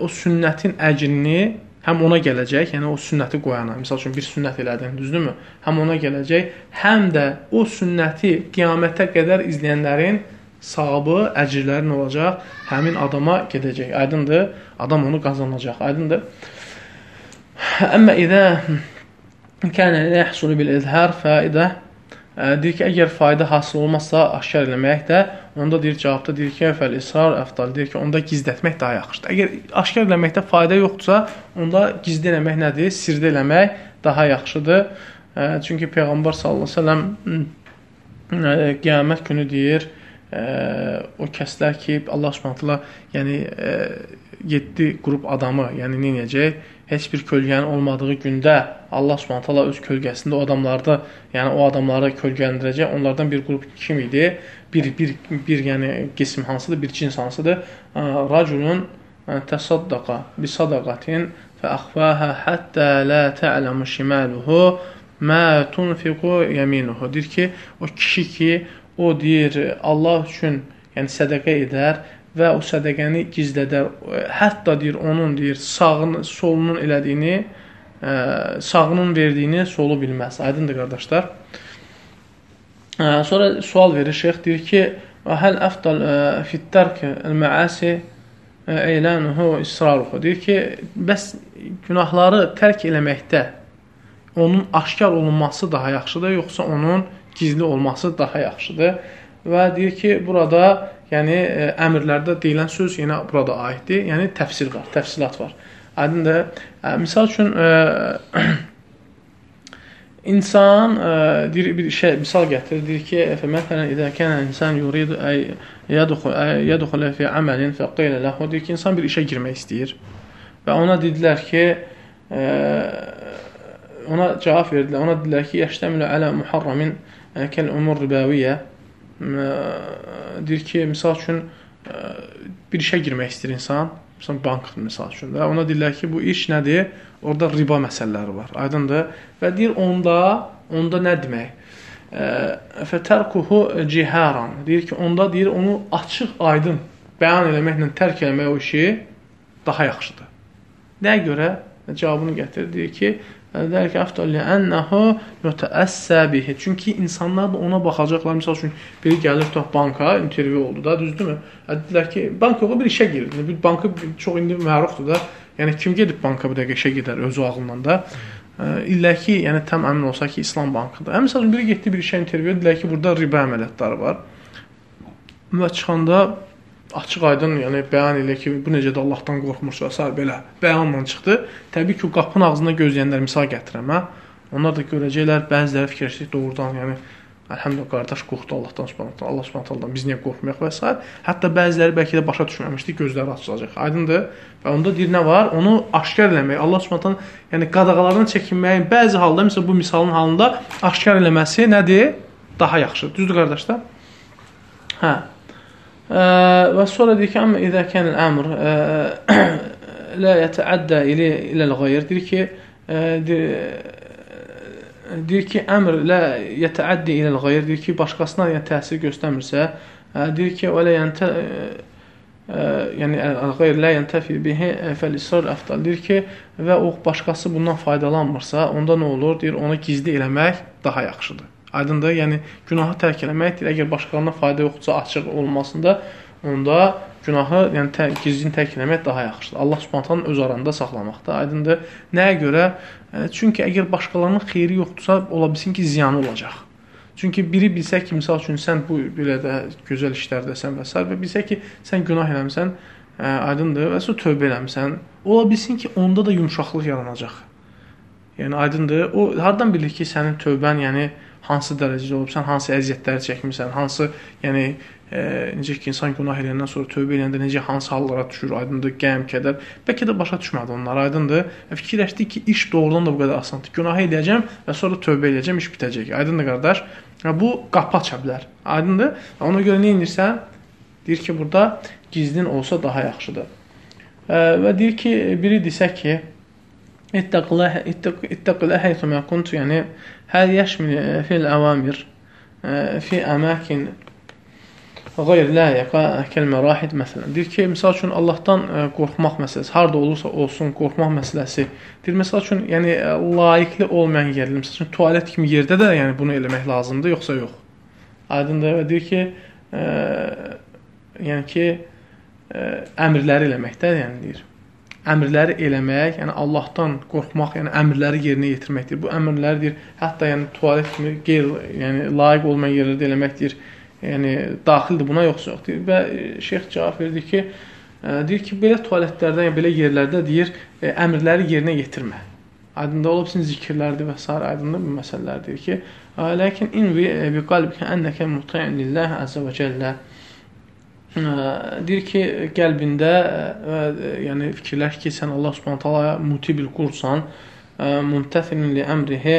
o sünnətin əcrini həm ona gələcək, yəni o sünnəti qoyana, məsəl üçün bir sünnət elədin, düzdürmü? Həm ona gələcək, həm də o sünnəti qiyamətə qədər izləyənlərin savabı, əcrləri nə olacaq? Həmin adama gedəcək. Aydındır? Adam onu qazanacaq. Aydındır? Əmmə idə kənə yəhsulu bil izhar faidə deyir ki, əgər fayda hasil olmazsa aşkar eləmək də, onda deyir cavabda deyir ki, fəl israr əfdal, deyir ki, onda gizlətmək daha yaxşıdır. Əgər aşkar eləməkdə fayda yoxdursa, onda gizli eləmək nədir? Sirdə eləmək daha yaxşıdır. Çünki Peyğəmbər sallallahu əleyhi və səlləm qiyamət günü deyir, o kəslər ki, Allah Subhanahu yəni 7 qrup adamı, yəni nə edəcək? Heç bir kölgənin olmadığı gündə Allah Subhanahu öz kölgəsində o adamlarda, yəni o adamları kölgələndirəcək. Onlardan bir qrup kim idi? Bir bir bir yəni qism hansıdır? Bir cins hansıdır? Raculun təsaddaqa bi sadaqatin fa akhfaha hatta la ta'lamu shimaluhu ma tunfiqu yaminuhu. Deyir ki, o kişi ki, o deyir Allah üçün yəni sədaqə edər və o sədaqəni gizlədər. Hətta deyir onun deyir sağını, solunun elədiyini, ə, sağının verdiyini solu bilməz. Aydındır qardaşlar. Ə, sonra sual verir şeyx deyir ki: "Həl əfdal fit-tərk el-məasi eylanuhu israruhu." Deyir ki, bəs günahları tərk eləməkdə onun aşkar olunması daha yaxşıdır, yoxsa onun gizli olması daha yaxşıdır? Və deyir ki, burada yəni ə, əmrlərdə deyilən söz yenə burada aiddir. Yəni təfsir var, təfsilat var. Aydındır? Ə, misal üçün ə, insan ə, deyir bir şey misal gətirir, deyir ki, məsələn, idə kana insan yuridu ay yadxul yadxul fi amalin fa qila lahu deyir ki, insan bir işə girmək istəyir. Və ona dedilər ki, ə, ona cavab verdilər. Ona dedilər ki, yəştəmilu alə muharramin kəl umur ribaviyyə deyir ki, misal üçün bir işə girmək istəyir insan, məsələn bankdır misal üçün də. Ona deyirlər ki, bu iş nədir? Orada riba məsələləri var. Aydındır? Və deyir onda, onda nə demək? Fətərkuhu ciharan. Deyir ki, onda deyir onu açıq, aydın bəyan eləməklə tərk eləmək o işi daha yaxşıdır. Nəyə görə? Cavabını gətirir. Deyir ki, Zəlikə əfdal li'ənəhu yutəəssə bihi. Çünki insanlar da ona baxacaqlar. Məsəl üçün biri gəlir tutaq banka, intervyu oldu da, düzdürmü? Dedilər ki, bank yox, bir işə girir. Bir bankı çox indi mərufdur da. Yəni kim gedib banka bir dəqiqə işə gedər özü ağlından da. İllə ki, yəni tam əmin olsa ki, İslam bankıdır. Həm məsələn biri getdi bir işə intervyu dedilər ki, burada riba əməliyyatları var. Və çıxanda açıq aydın, yəni bəyan elə ki, bu necə də Allahdan qorxmursa, sər belə bəyanla çıxdı. Təbii ki, o qapının ağzında gözləyənlər misal gətirəm, hə. Onlar da görəcəklər, bəziləri fikirləşir doğrudan, yəni Əlhəmdülillah qardaş qorxdu Allahdan Subhanahu Allah Subhanahu biz niyə qorxmayaq və s. Hətta bəziləri bəlkə də başa düşməmişdi, gözləri açılacaq. Aydındır? Və onda deyir nə var? Onu aşkar eləmək. Allah Subhanahu yəni qadağalardan çəkinməyin bəzi halda, məsələn bu misalın halında aşkar eləməsi nədir? Daha yaxşıdır. Düzdür qardaşlar? Hə. Və sonra deyir ki, amma idə kənəl əmr la yətəəddə ilə ilə-l-ğayr deyir ki, deyir, deyir ki, əmr lə yətəəddi ilə-l-ğayr deyir ki, başqasına yəni təsir göstərmirsə, deyir ki, və lə yəntə yəni əl-ğayr lə yəntəfi bihi fəl-israr əfdal deyir ki, və o başqası bundan faydalanmırsa, onda nə olur? Deyir, onu gizli eləmək daha yaxşıdır. Aydındır? Yəni günahı tərk eləmək deyir, əgər başqalarına fayda yoxdursa açıq olmasında, onda günahı, yəni tə, gizlin tərk eləmək daha yaxşıdır. Allah Subhanahu öz aranda saxlamaqda. Aydındır? Nəyə görə? E, çünki əgər başqalarının xeyri yoxdursa, ola bilsin ki, ziyanı olacaq. Çünki biri bilsə ki, misal üçün sən bu belə də gözəl işlərdəsən və s. və bilsə ki, sən günah eləmisən, ə, e, aydındır və sonra tövbə eləmisən, ola bilsin ki, onda da yumşaqlıq yaranacaq. Yəni aydındır. O hardan bilir ki, sənin tövbən, yəni hansı dərəcədə olub, sən hansı əziyyətləri çəkmisən, hansı, yəni e, necə ki, insan günah edəndən sonra tövbə edəndə necə hansı hallara düşür, aydındır, qəm, kədər. Bəlkə də başa düşmədi onlar, aydındır. Və fikirləşdi ki, iş doğrudan da bu qədər asandır. Günah edəcəm və sonra tövbə edəcəm, iş bitəcək. Aydındır qardaş? Və bu qapı aça bilər. Aydındır? Ona görə nə edirsən? Deyir ki, burada gizlin olsa daha yaxşıdır. E, və deyir ki, biri desə ki, ittaqillah ittaqillah haythu ma kunt yəni هذا يشمل في الأوامر في أماكن Qeyr ləyiqə kəl-mərahid məsələn. Deyir ki, məsəl üçün Allahdan ə, qorxmaq məsələsi, harda olursa olsun, qorxmaq məsələsi. Deyir məsəl üçün, yəni layiqli olmayan yerdə, məsəl üçün tualet kimi yerdə də yəni bunu eləmək lazımdır, yoxsa yox. Aydındır və deyir ki, ə, yəni ki, ə, əmrləri eləməkdə, yəni deyir əmrləri eləmək, yəni Allahdan qorxmaq, yəni əmrləri yerinə yetirməkdir. Bu əmrləri deyir, hətta yəni tualet kimi qeyri, yəni layiq olmayan yerlərdə eləməkdir. Yəni daxildir buna yoxsa yox deyir. Və e, şeyx cavab verdi ki, ə, e, deyir ki, belə tualetlərdə, yəni belə yerlərdə deyir, ə, e, əmrləri yerinə yetirmə. Aydında olub sizin zikirlərdir və s. aydında bu məsələlər deyir ki, lakin invi bi qalbikə ennəkə muti'in lillah azza və cəllə deyir ki, qəlbində yəni fikirləş ki, sən Allah Subhanahu taala muti bir qulsan, mumtəthilun li əmrihi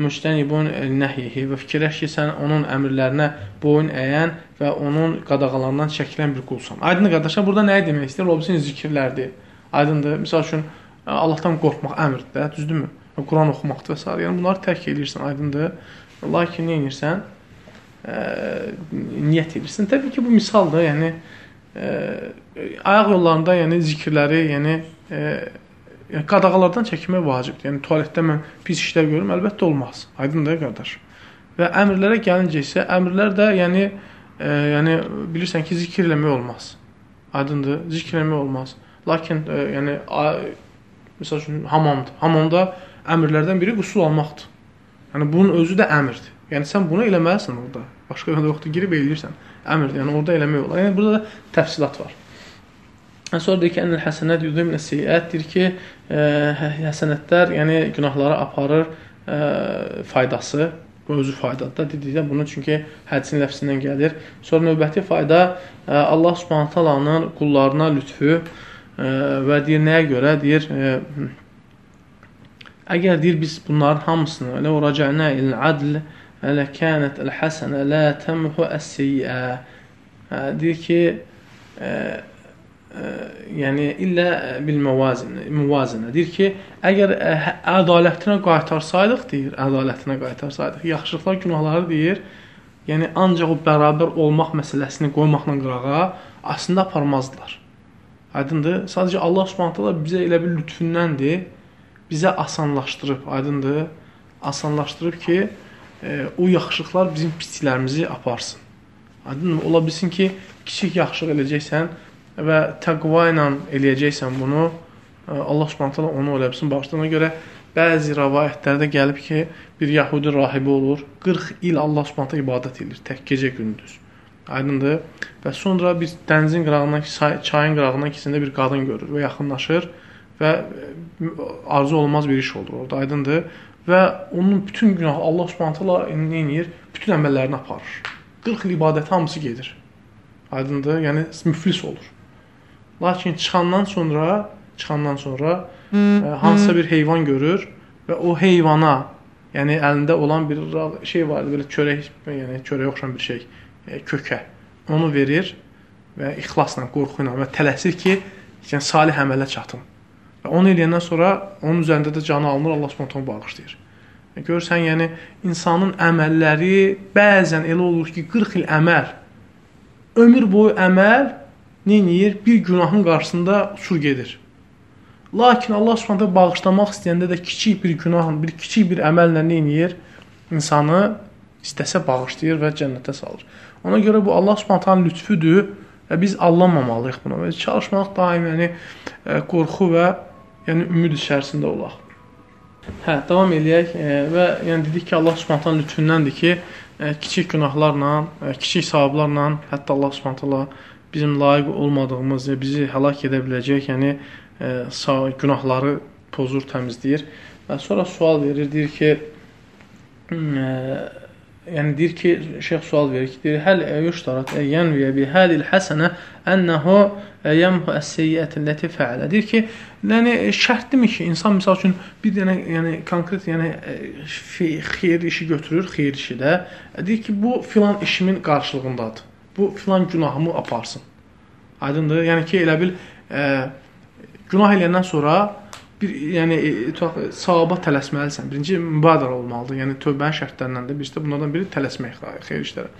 müştənibun nəhyihi və fikirləş ki, sən onun əmrlərinə boyun əyən və onun qadağalarından çəkilən bir qulsan. Aydın qardaşlar, burada nəyi demək istəyir? Ola zikirlərdir. Aydındır. Məsəl üçün Allahdan qorxmaq əmrdir də, düzdürmü? Quran oxumaqdır və s. Yəni bunları tərk edirsən, aydındır. Lakin nə edirsən? Ə, niyyət edirsən. Təbii ki, bu misaldır. Yəni ə, ayaq yollarında, yəni zikirləri, yəni ə, yəni qadağalardan çəkinmək vacibdir. Yəni tualetdə mən pis işlər görürəm, əlbəttə olmaz. Aydındır qardaş. Və əmrlərə gəlincə isə əmrlər də yəni ə, yəni bilirsən ki, zikir eləmək olmaz. Aydındır, zikr eləmək olmaz. Lakin ə, yəni məsəl üçün hamamdır. Hamamda əmrlərdən biri qüsul almaqdır. Yəni bunun özü də əmrdir. Yəni sən bunu eləməlisən orada. Başqa yolda yoxdur, girib eləyirsən. Əmrdir. Yəni orada eləmək olar. Yəni burada da təfsilat var. Yəni, sonra deyir ki, ənəl həsənət yudum nəsiyyət deyir ki, ə, hə, həsənətlər, yəni günahları aparır ə, faydası, bu özü faydadır. Dedikdə bunu çünki hədisin ləfsindən gəlir. Sonra növbəti fayda ə, Allah Subhanahu taalanın qullarına lütfü ə, və deyir nəyə görə? Deyir ə, əgər deyir biz bunların hamısını elə rəcə'nə il-adl Ələkənət əl-həsənə lə təmhu əs-seyyə. Deyir ki, ə, ə, yəni illə bil-müvazinə, müvazinə. Deyir ki, əgər ə, ədalətinə qaytarsaydıq, deyir, ədalətinə qaytarsaydıq, yaxşılıqlar, günahları deyir, yəni ancaq o bərabər olmaq məsələsini qoymaqla qırağa aslında aparmazdılar. Aydındır? Sadəcə Allah Subhanahu bizə elə bir lütfündəndir, bizə asanlaşdırıb, aydındır? Asanlaşdırıb ki, e, o yaxşılıqlar bizim pisliklərimizi aparsın. Aydın ola bilsin ki, kiçik yaxşılıq eləyəcəksən və təqva ilə eləyəcəksən bunu, e, Allah Subhanahu onu elə bilsin bağışladığına görə bəzi rəvayətlərdə gəlib ki, bir yəhudi rahibi olur, 40 il Allah Subhanahu ibadət edir, tək gecə gündüz. Aydındır? Və sonra bir dənizin qırağından, çayın qırağından keçəndə bir qadın görür və yaxınlaşır və arzu olmaz bir iş olur orada. Aydındır? Və onun bütün günahı Allah Subhanahu nə edir? Bütün əməllərini aparır. 40 il ibadət hamısı gedir. Aydındır? Yəni müflis olur. Lakin çıxandan sonra, çıxandan sonra ə, e, hansısa bir heyvan görür və o heyvana, yəni əlində olan bir şey vardı, belə çörək, yəni çörəyə oxşayan bir şey, e, kökə. Onu verir və ixlasla, qorxu ilə və tələsir ki, yəni salih əmələ çatım. Və onu eləyəndən sonra onun üzərində də canı alınır, Allah Subhanahu bağışlayır. E, görürsən, yəni insanın əməlləri bəzən elə olur ki, 40 il əməl, ömür boyu əməl neyir? Bir günahın qarşısında uçur gedir. Lakin Allah Subhanahu bağışlamaq istəyəndə də kiçik bir günahın, bir kiçik bir əməllə neyir? İnsanı istəsə bağışlayır və cənnətə salır. Ona görə bu Allah Subhanahu lütfüdür və biz allanmamalıyıq buna. Və çalışmaq daim yəni e, qorxu və yəni ümid içərisində olaq. Hə, davam eləyək e, və yəni dedik ki, Allah Subhanahu lütfündəndir ki, e, kiçik günahlarla, kiçik savablarla hətta Allah Subhanahu bizim layiq olmadığımız və bizi həlak edə biləcək, yəni e, sağ günahları pozur, təmizləyir. Və sonra sual verir, deyir ki, e, yəni deyir ki, şeyx sual verir ki, deyir, həl yuştarat yənviyə bi hədil həsənə ənəhu yəmhu əs-seyyiətin ləti fəalə. Deyir ki, yəni şərtdimi ki, insan misal üçün bir dənə yəni konkret yəni xeyir işi götürür, xeyir işi də. Deyir ki, bu filan işimin qarşılığındadır bu filan günahımı aparsın. Aydındır? Yəni ki, elə bil e, günah eləyəndən sonra bir yəni e, savaba tələsməlisən. Birinci mübadərə olmalıdır. Yəni tövbənin şərtlərindən də birisi də bunlardan biri tələsmək xeyir işlərə.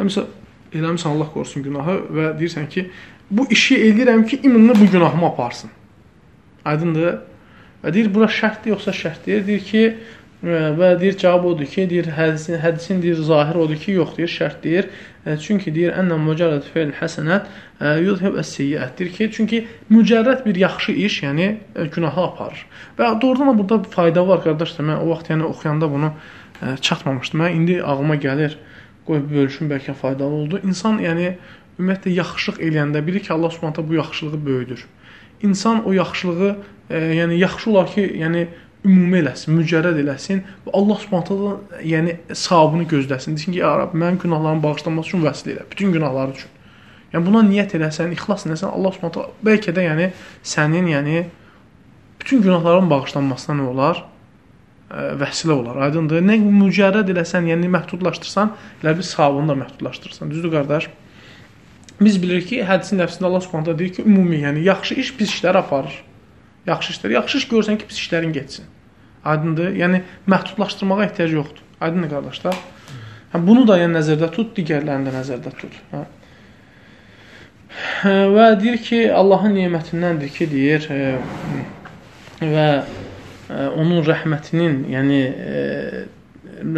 Məsələn, eləmisən Allah qorusun günahı və deyirsən ki, bu işi eləyirəm ki, imanla bu günahımı aparsın. Aydındır? Və deyir, bura şərtdir yoxsa şərt deyir. Ki, və deyir cavab odur ki, deyir hədisin, hədisin deyir zahir odur ki, yox deyir, şərt deyir. E, çünki deyir ənə mücərrəd fe'l həsənət e, yuzhib əs-seyyiət. Deyir ki, çünki mücərrəd bir yaxşı iş, yəni e, günahı aparır. Və doğrudan da burada fayda var qardaşlar. Mən o vaxt yəni oxuyanda bunu e, çatmamışdım. Mən indi ağlıma gəlir. Qoy bölüşüm bəlkə faydalı oldu. İnsan yəni ümumiyyətlə yaxşılıq eləyəndə bilir ki, Allah Subhanahu bu yaxşılığı böyüdür. İnsan o yaxşılığı, e, yəni yaxşı olar ki, yəni ümumi eləsin, mücərrəd eləsin və Allah Subhanahu yəni savabını gözləsin. Desin ki, ya Rəbb, mənim günahlarımı bağışlanması üçün vəsilə elə, bütün günahlar üçün. Yəni buna niyyət eləsən, ixlas eləsən, Allah Subhanahu bəlkə də yəni sənin yəni bütün günahların bağışlanmasına nə olar? Ə, vəsilə olar. Aydındır? Nə mücərrəd eləsən, yəni məhdudlaşdırsan, elə bir savabını da məhdudlaşdırırsan. Düzdür qardaş? Biz bilirik ki, hədisin nəfsində Allah Subhanahu deyir ki, ümumi, yəni yaxşı iş pis işlər aparır. Yaxşı işlər. Yaxşı iş görsən ki, pis işlərin getsin. Aydındır? Yəni məhdudlaşdırmağa ehtiyac yoxdur. Aydındır qardaşlar? Hə, bunu da yəni nəzərdə tut, digərlərini də nəzərdə tut. Hə. hə və deyir ki, Allahın nemətindəndir ki, deyir e, və e, onun rəhmətinin, yəni e,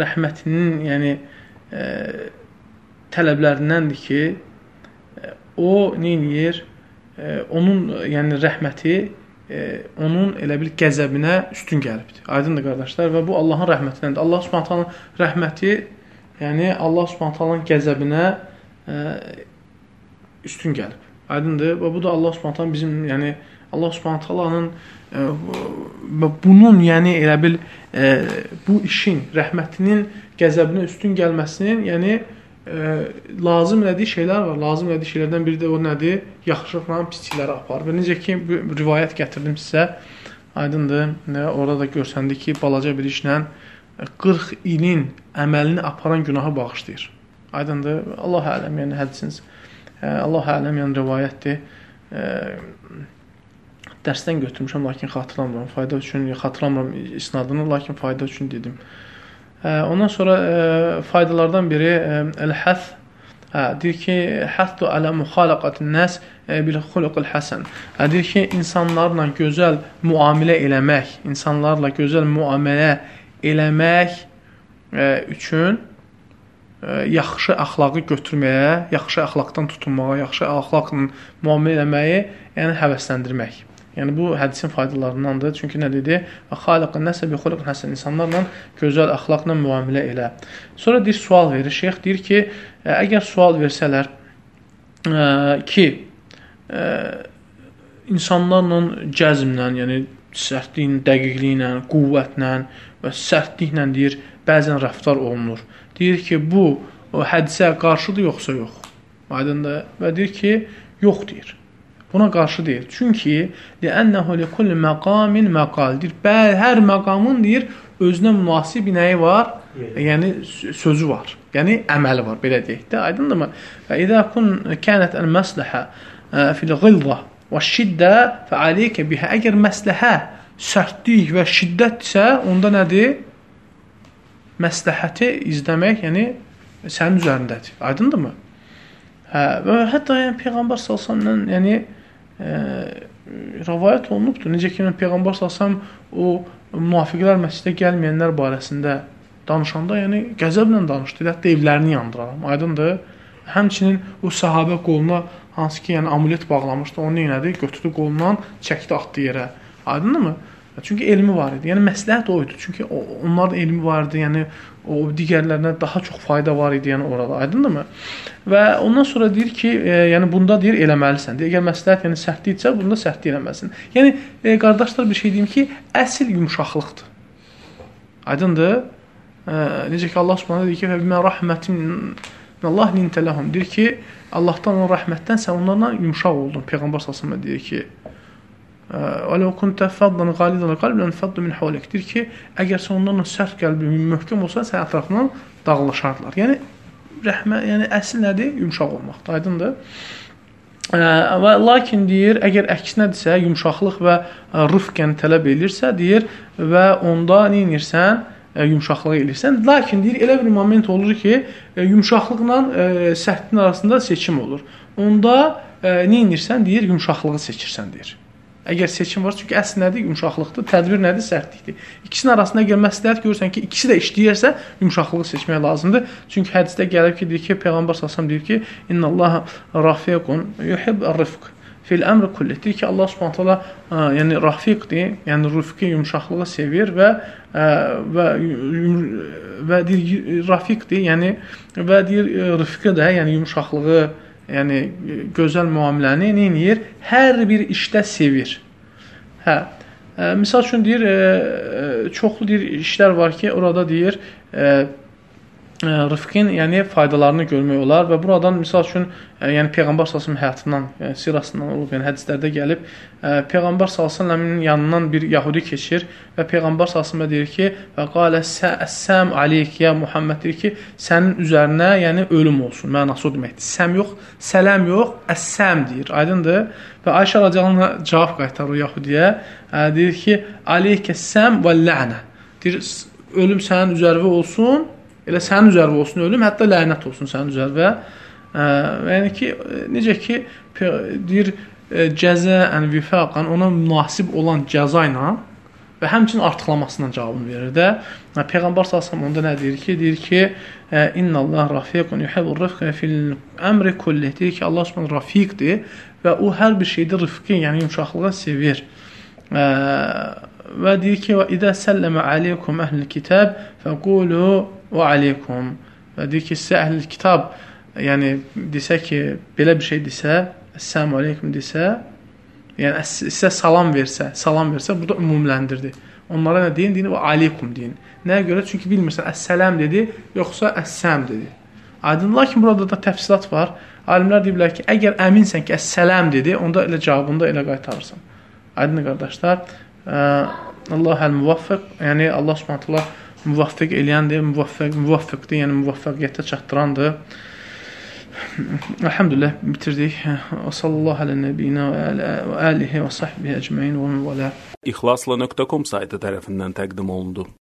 rəhmətinin, yəni e, tələblərindəndir ki, o nə edir? E, onun yəni rəhməti e, onun elə bil qəzəbinə üstün gəlibdir. Aydındır qardaşlar və bu Allahın rəhmətindəndir. Allah Subhanahu rəhməti, yəni Allah Subhanahu qəzəbinə e, üstün gəlib. Aydındır və bu da Allah Subhanahu bizim, yəni Allah Subhanahu e, bunun, yəni elə bil bu işin rəhmətinin qəzəbinə üstün gəlməsinin, yəni lazım elədiyi şeylər var. Lazım elədiyi şeylərdən biri də o nədir? Yaxşılıqla pislikləri aparır. Və necə ki, rivayət gətirdim sizə, aydındır. Orada da görsəndi ki, balaca bir işlə 40 ilin əməlini aparan günahı bağışlayır. Aydındır. Allah ələm, yəni hədisiniz. Allah ələm, yəni rivayətdir. Dərsdən götürmüşəm, lakin xatırlamıram. Fayda üçün xatırlamıram isnadını, lakin fayda üçün dedim. Ondan sonra e, faydalardan biri e, el-həth Hə, deyir ki, həttu alə müxalaqatin nəs e, bil xuluqul həsən. Hə, deyir ki, insanlarla gözəl müamilə eləmək, insanlarla gözəl müamilə eləmək e, üçün e, yaxşı əxlaqı götürməyə, yaxşı əxlaqdan tutunmağa, yaxşı əxlaqla müamilə eləməyi, yəni həvəsləndirmək. Yəni bu hədisin faydalarındandır. Çünki nə dedi? Və xaliqun nəsə bi xuluqun həsən insanlarla gözəl əxlaqla müamilə elə. Sonra bir sual verir. Şeyx deyir ki, əgər sual versələr ə, ki, ə, insanlarla cəzmlə, yəni sərtliyin, dəqiqliklə, qüvvətlə və sərtliklə deyir, bəzən rəftar olunur. Deyir ki, bu o hədisə qarşıdır yoxsa yox? Aydındır? Və deyir ki, yox deyir. Buna qarşı deyil. Çünki li'annahu likulli maqamin maqal. Deyir, bəli, hər məqamın deyir özünə münasib nəyi var? Yəni sözü var. Yəni əməli var, belə deyək də. Aydındırmı? Və idza kun kanat al-maslaha fil ghilza və şiddə fə alayka biha. Əgər məsləhə sərtlik və şiddətsə, onda nədir? Məsləhəti izləmək, yəni sənin üzərindədir. Aydındırmı? Hə, və hətta yəni peyğəmbər sallallahu əleyhi yəni rəvayət olunubdur. Necə ki, Peyğəmbər salsam o münafiqlər məscidə gəlməyənlər barəsində danışanda, yəni qəzəblə danışdı. Hətta evlərini yandıraram. Aydındır? Həmçinin o səhabə qoluna hansı ki, yəni amulet bağlamışdı, onu etdi? Götürdü qolundan, çəkdi atdı yerə. Aydındırmı? Çünki elmi var idi. Yəni məsləhət o idi. Çünki onların elmi var idi. Yəni o digərlərinə daha çox fayda var idi yəni orada. Aydındırmı? Və ondan sonra deyir ki, e, yəni bunda deyir eləməlisən. Deyir, əgər məsləhət yəni sərtlikdirsə, bunda sərtlik eləməlisən. Yəni e, qardaşlar bir şey deyim ki, əsl yumşaqlıqdır. Aydındır? E, necə ki Allah Subhanahu deyir ki, "Və bimə rahmətin min Allah lintələhum." Deyir ki, Allahdan olan rəhmətdən sən onlarla yumşaq oldun. Peyğəmbər sallallahu əleyhi deyir ki, Və ləv kunta faddan qalidal qalb lan faddu min hawlik. Deyir ki, əgər sən onlarla sərt qəlbi möhkəm olsan, sən ətrafından dağılışardılar. Yəni rəhmə, yəni əsl nədir? Yumşaq olmaqdır. Aydındır? Və lakin deyir, əgər əksinədirsə, yumşaqlıq və rıfqən tələb edirsə, deyir və onda nə edirsən? yumşaqlığı elirsən. Lakin deyir, elə bir moment olur ki, yumşaqlıqla sərtliyin arasında seçim olur. Onda nə edirsən? Deyir, yumşaqlığı seçirsən deyir. Əgər seçim var, çünki əsl nədir? Yumşaqlıqdır. Tədbir nədir? Sərtlikdir. İkisinin arasında əgər məsləhət görürsən ki, ikisi də işləyirsə, yumşaqlığı seçmək lazımdır. Çünki hədisdə gəlib ki, deyir ki, Peyğəmbər sallallahu deyir ki, "İnnallaha rafiqun yuhib ar-rifq fil amri kulli." Deyir ki, Allah Subhanahu taala yəni rafiqdir, yəni rifqi, yumşaqlığı sevir və ə, və və deyir rafiqdir, yəni və deyir rifqi də, yəni yumşaqlığı yəni gözəl müamiləni nə edir? Hər bir işdə sevir. Hə. Ə, misal üçün deyir, ə, çoxlu deyir işlər var ki, orada deyir, ə, rıfqin yəni faydalarını görmək olar və buradan misal üçün yəni peyğəmbər sallallahu həyatından, yəni sirasından olub, yəni hədislərdə gəlib peyğəmbər sallallahu yanından bir yahudi keçir və peyğəmbər sallallahu deyir ki: "Və qala səssam aleyk ya Muhammed" deyir ki, sənin üzərinə yəni ölüm olsun. Mənası o deməkdir. Səm yox, sələm yox, əssəm deyir. Aydındır? Və Ayşə radiyallahu cavab qaytarır o yahudiyə. Deyir ki: "Aleykəssəm və lənə." Deyir, ölüm sənin üzərinə olsun Elə sənin üzərində olsun ölüm, hətta lənət olsun sənin üzərində. Yəni ki, necə ki deyir cəzəən vifaqan ona münasib olan cəza ilə və həmçinin artıqlamasından cavabını verir də. Peyğəmbər sallallahu onda nə deyir ki, deyir ki, "İnnallah rafiqun yuhibbur rifqa fil amri kulli." Deyir ki, Allah Subhanahu rafiqdir və o hər bir şeydə rifqi, yəni yumşaqlığı sevir. Və deyir ki, "Və idə səlləmə aleykum əhlul kitab fəqulu və aleykum və deyir ki, sizə əhl-i kitab yəni desə ki, belə bir şey desə, əssəlamu aleykum desə, yəni sizə salam versə, salam versə, bu da ümumləndirdi. Onlara nə deyin? Deyin və aleykum deyin. Nəyə görə? Çünki bilmirsən, əssəlam dedi, yoxsa əssəm dedi. Aydın, lakin burada da təfsilat var. Alimlər deyiblər ki, əgər əminsən ki, əssəlam dedi, onda elə cavabında elə qaytarırsan. Aydın qardaşlar, Allah əl-müvaffiq, yəni Allah Subhanahu müvəffəq eləyəndir, müvəffəq, müvəffəqdir, yəni müvəffəqiyyətə çatdırandır. Elhamdülillah bitirdik. Və sallallahu alə nəbiyinə və alihi və sahbihi əcməin və məvələ. İxlasla.com saytı tərəfindən təqdim olundu.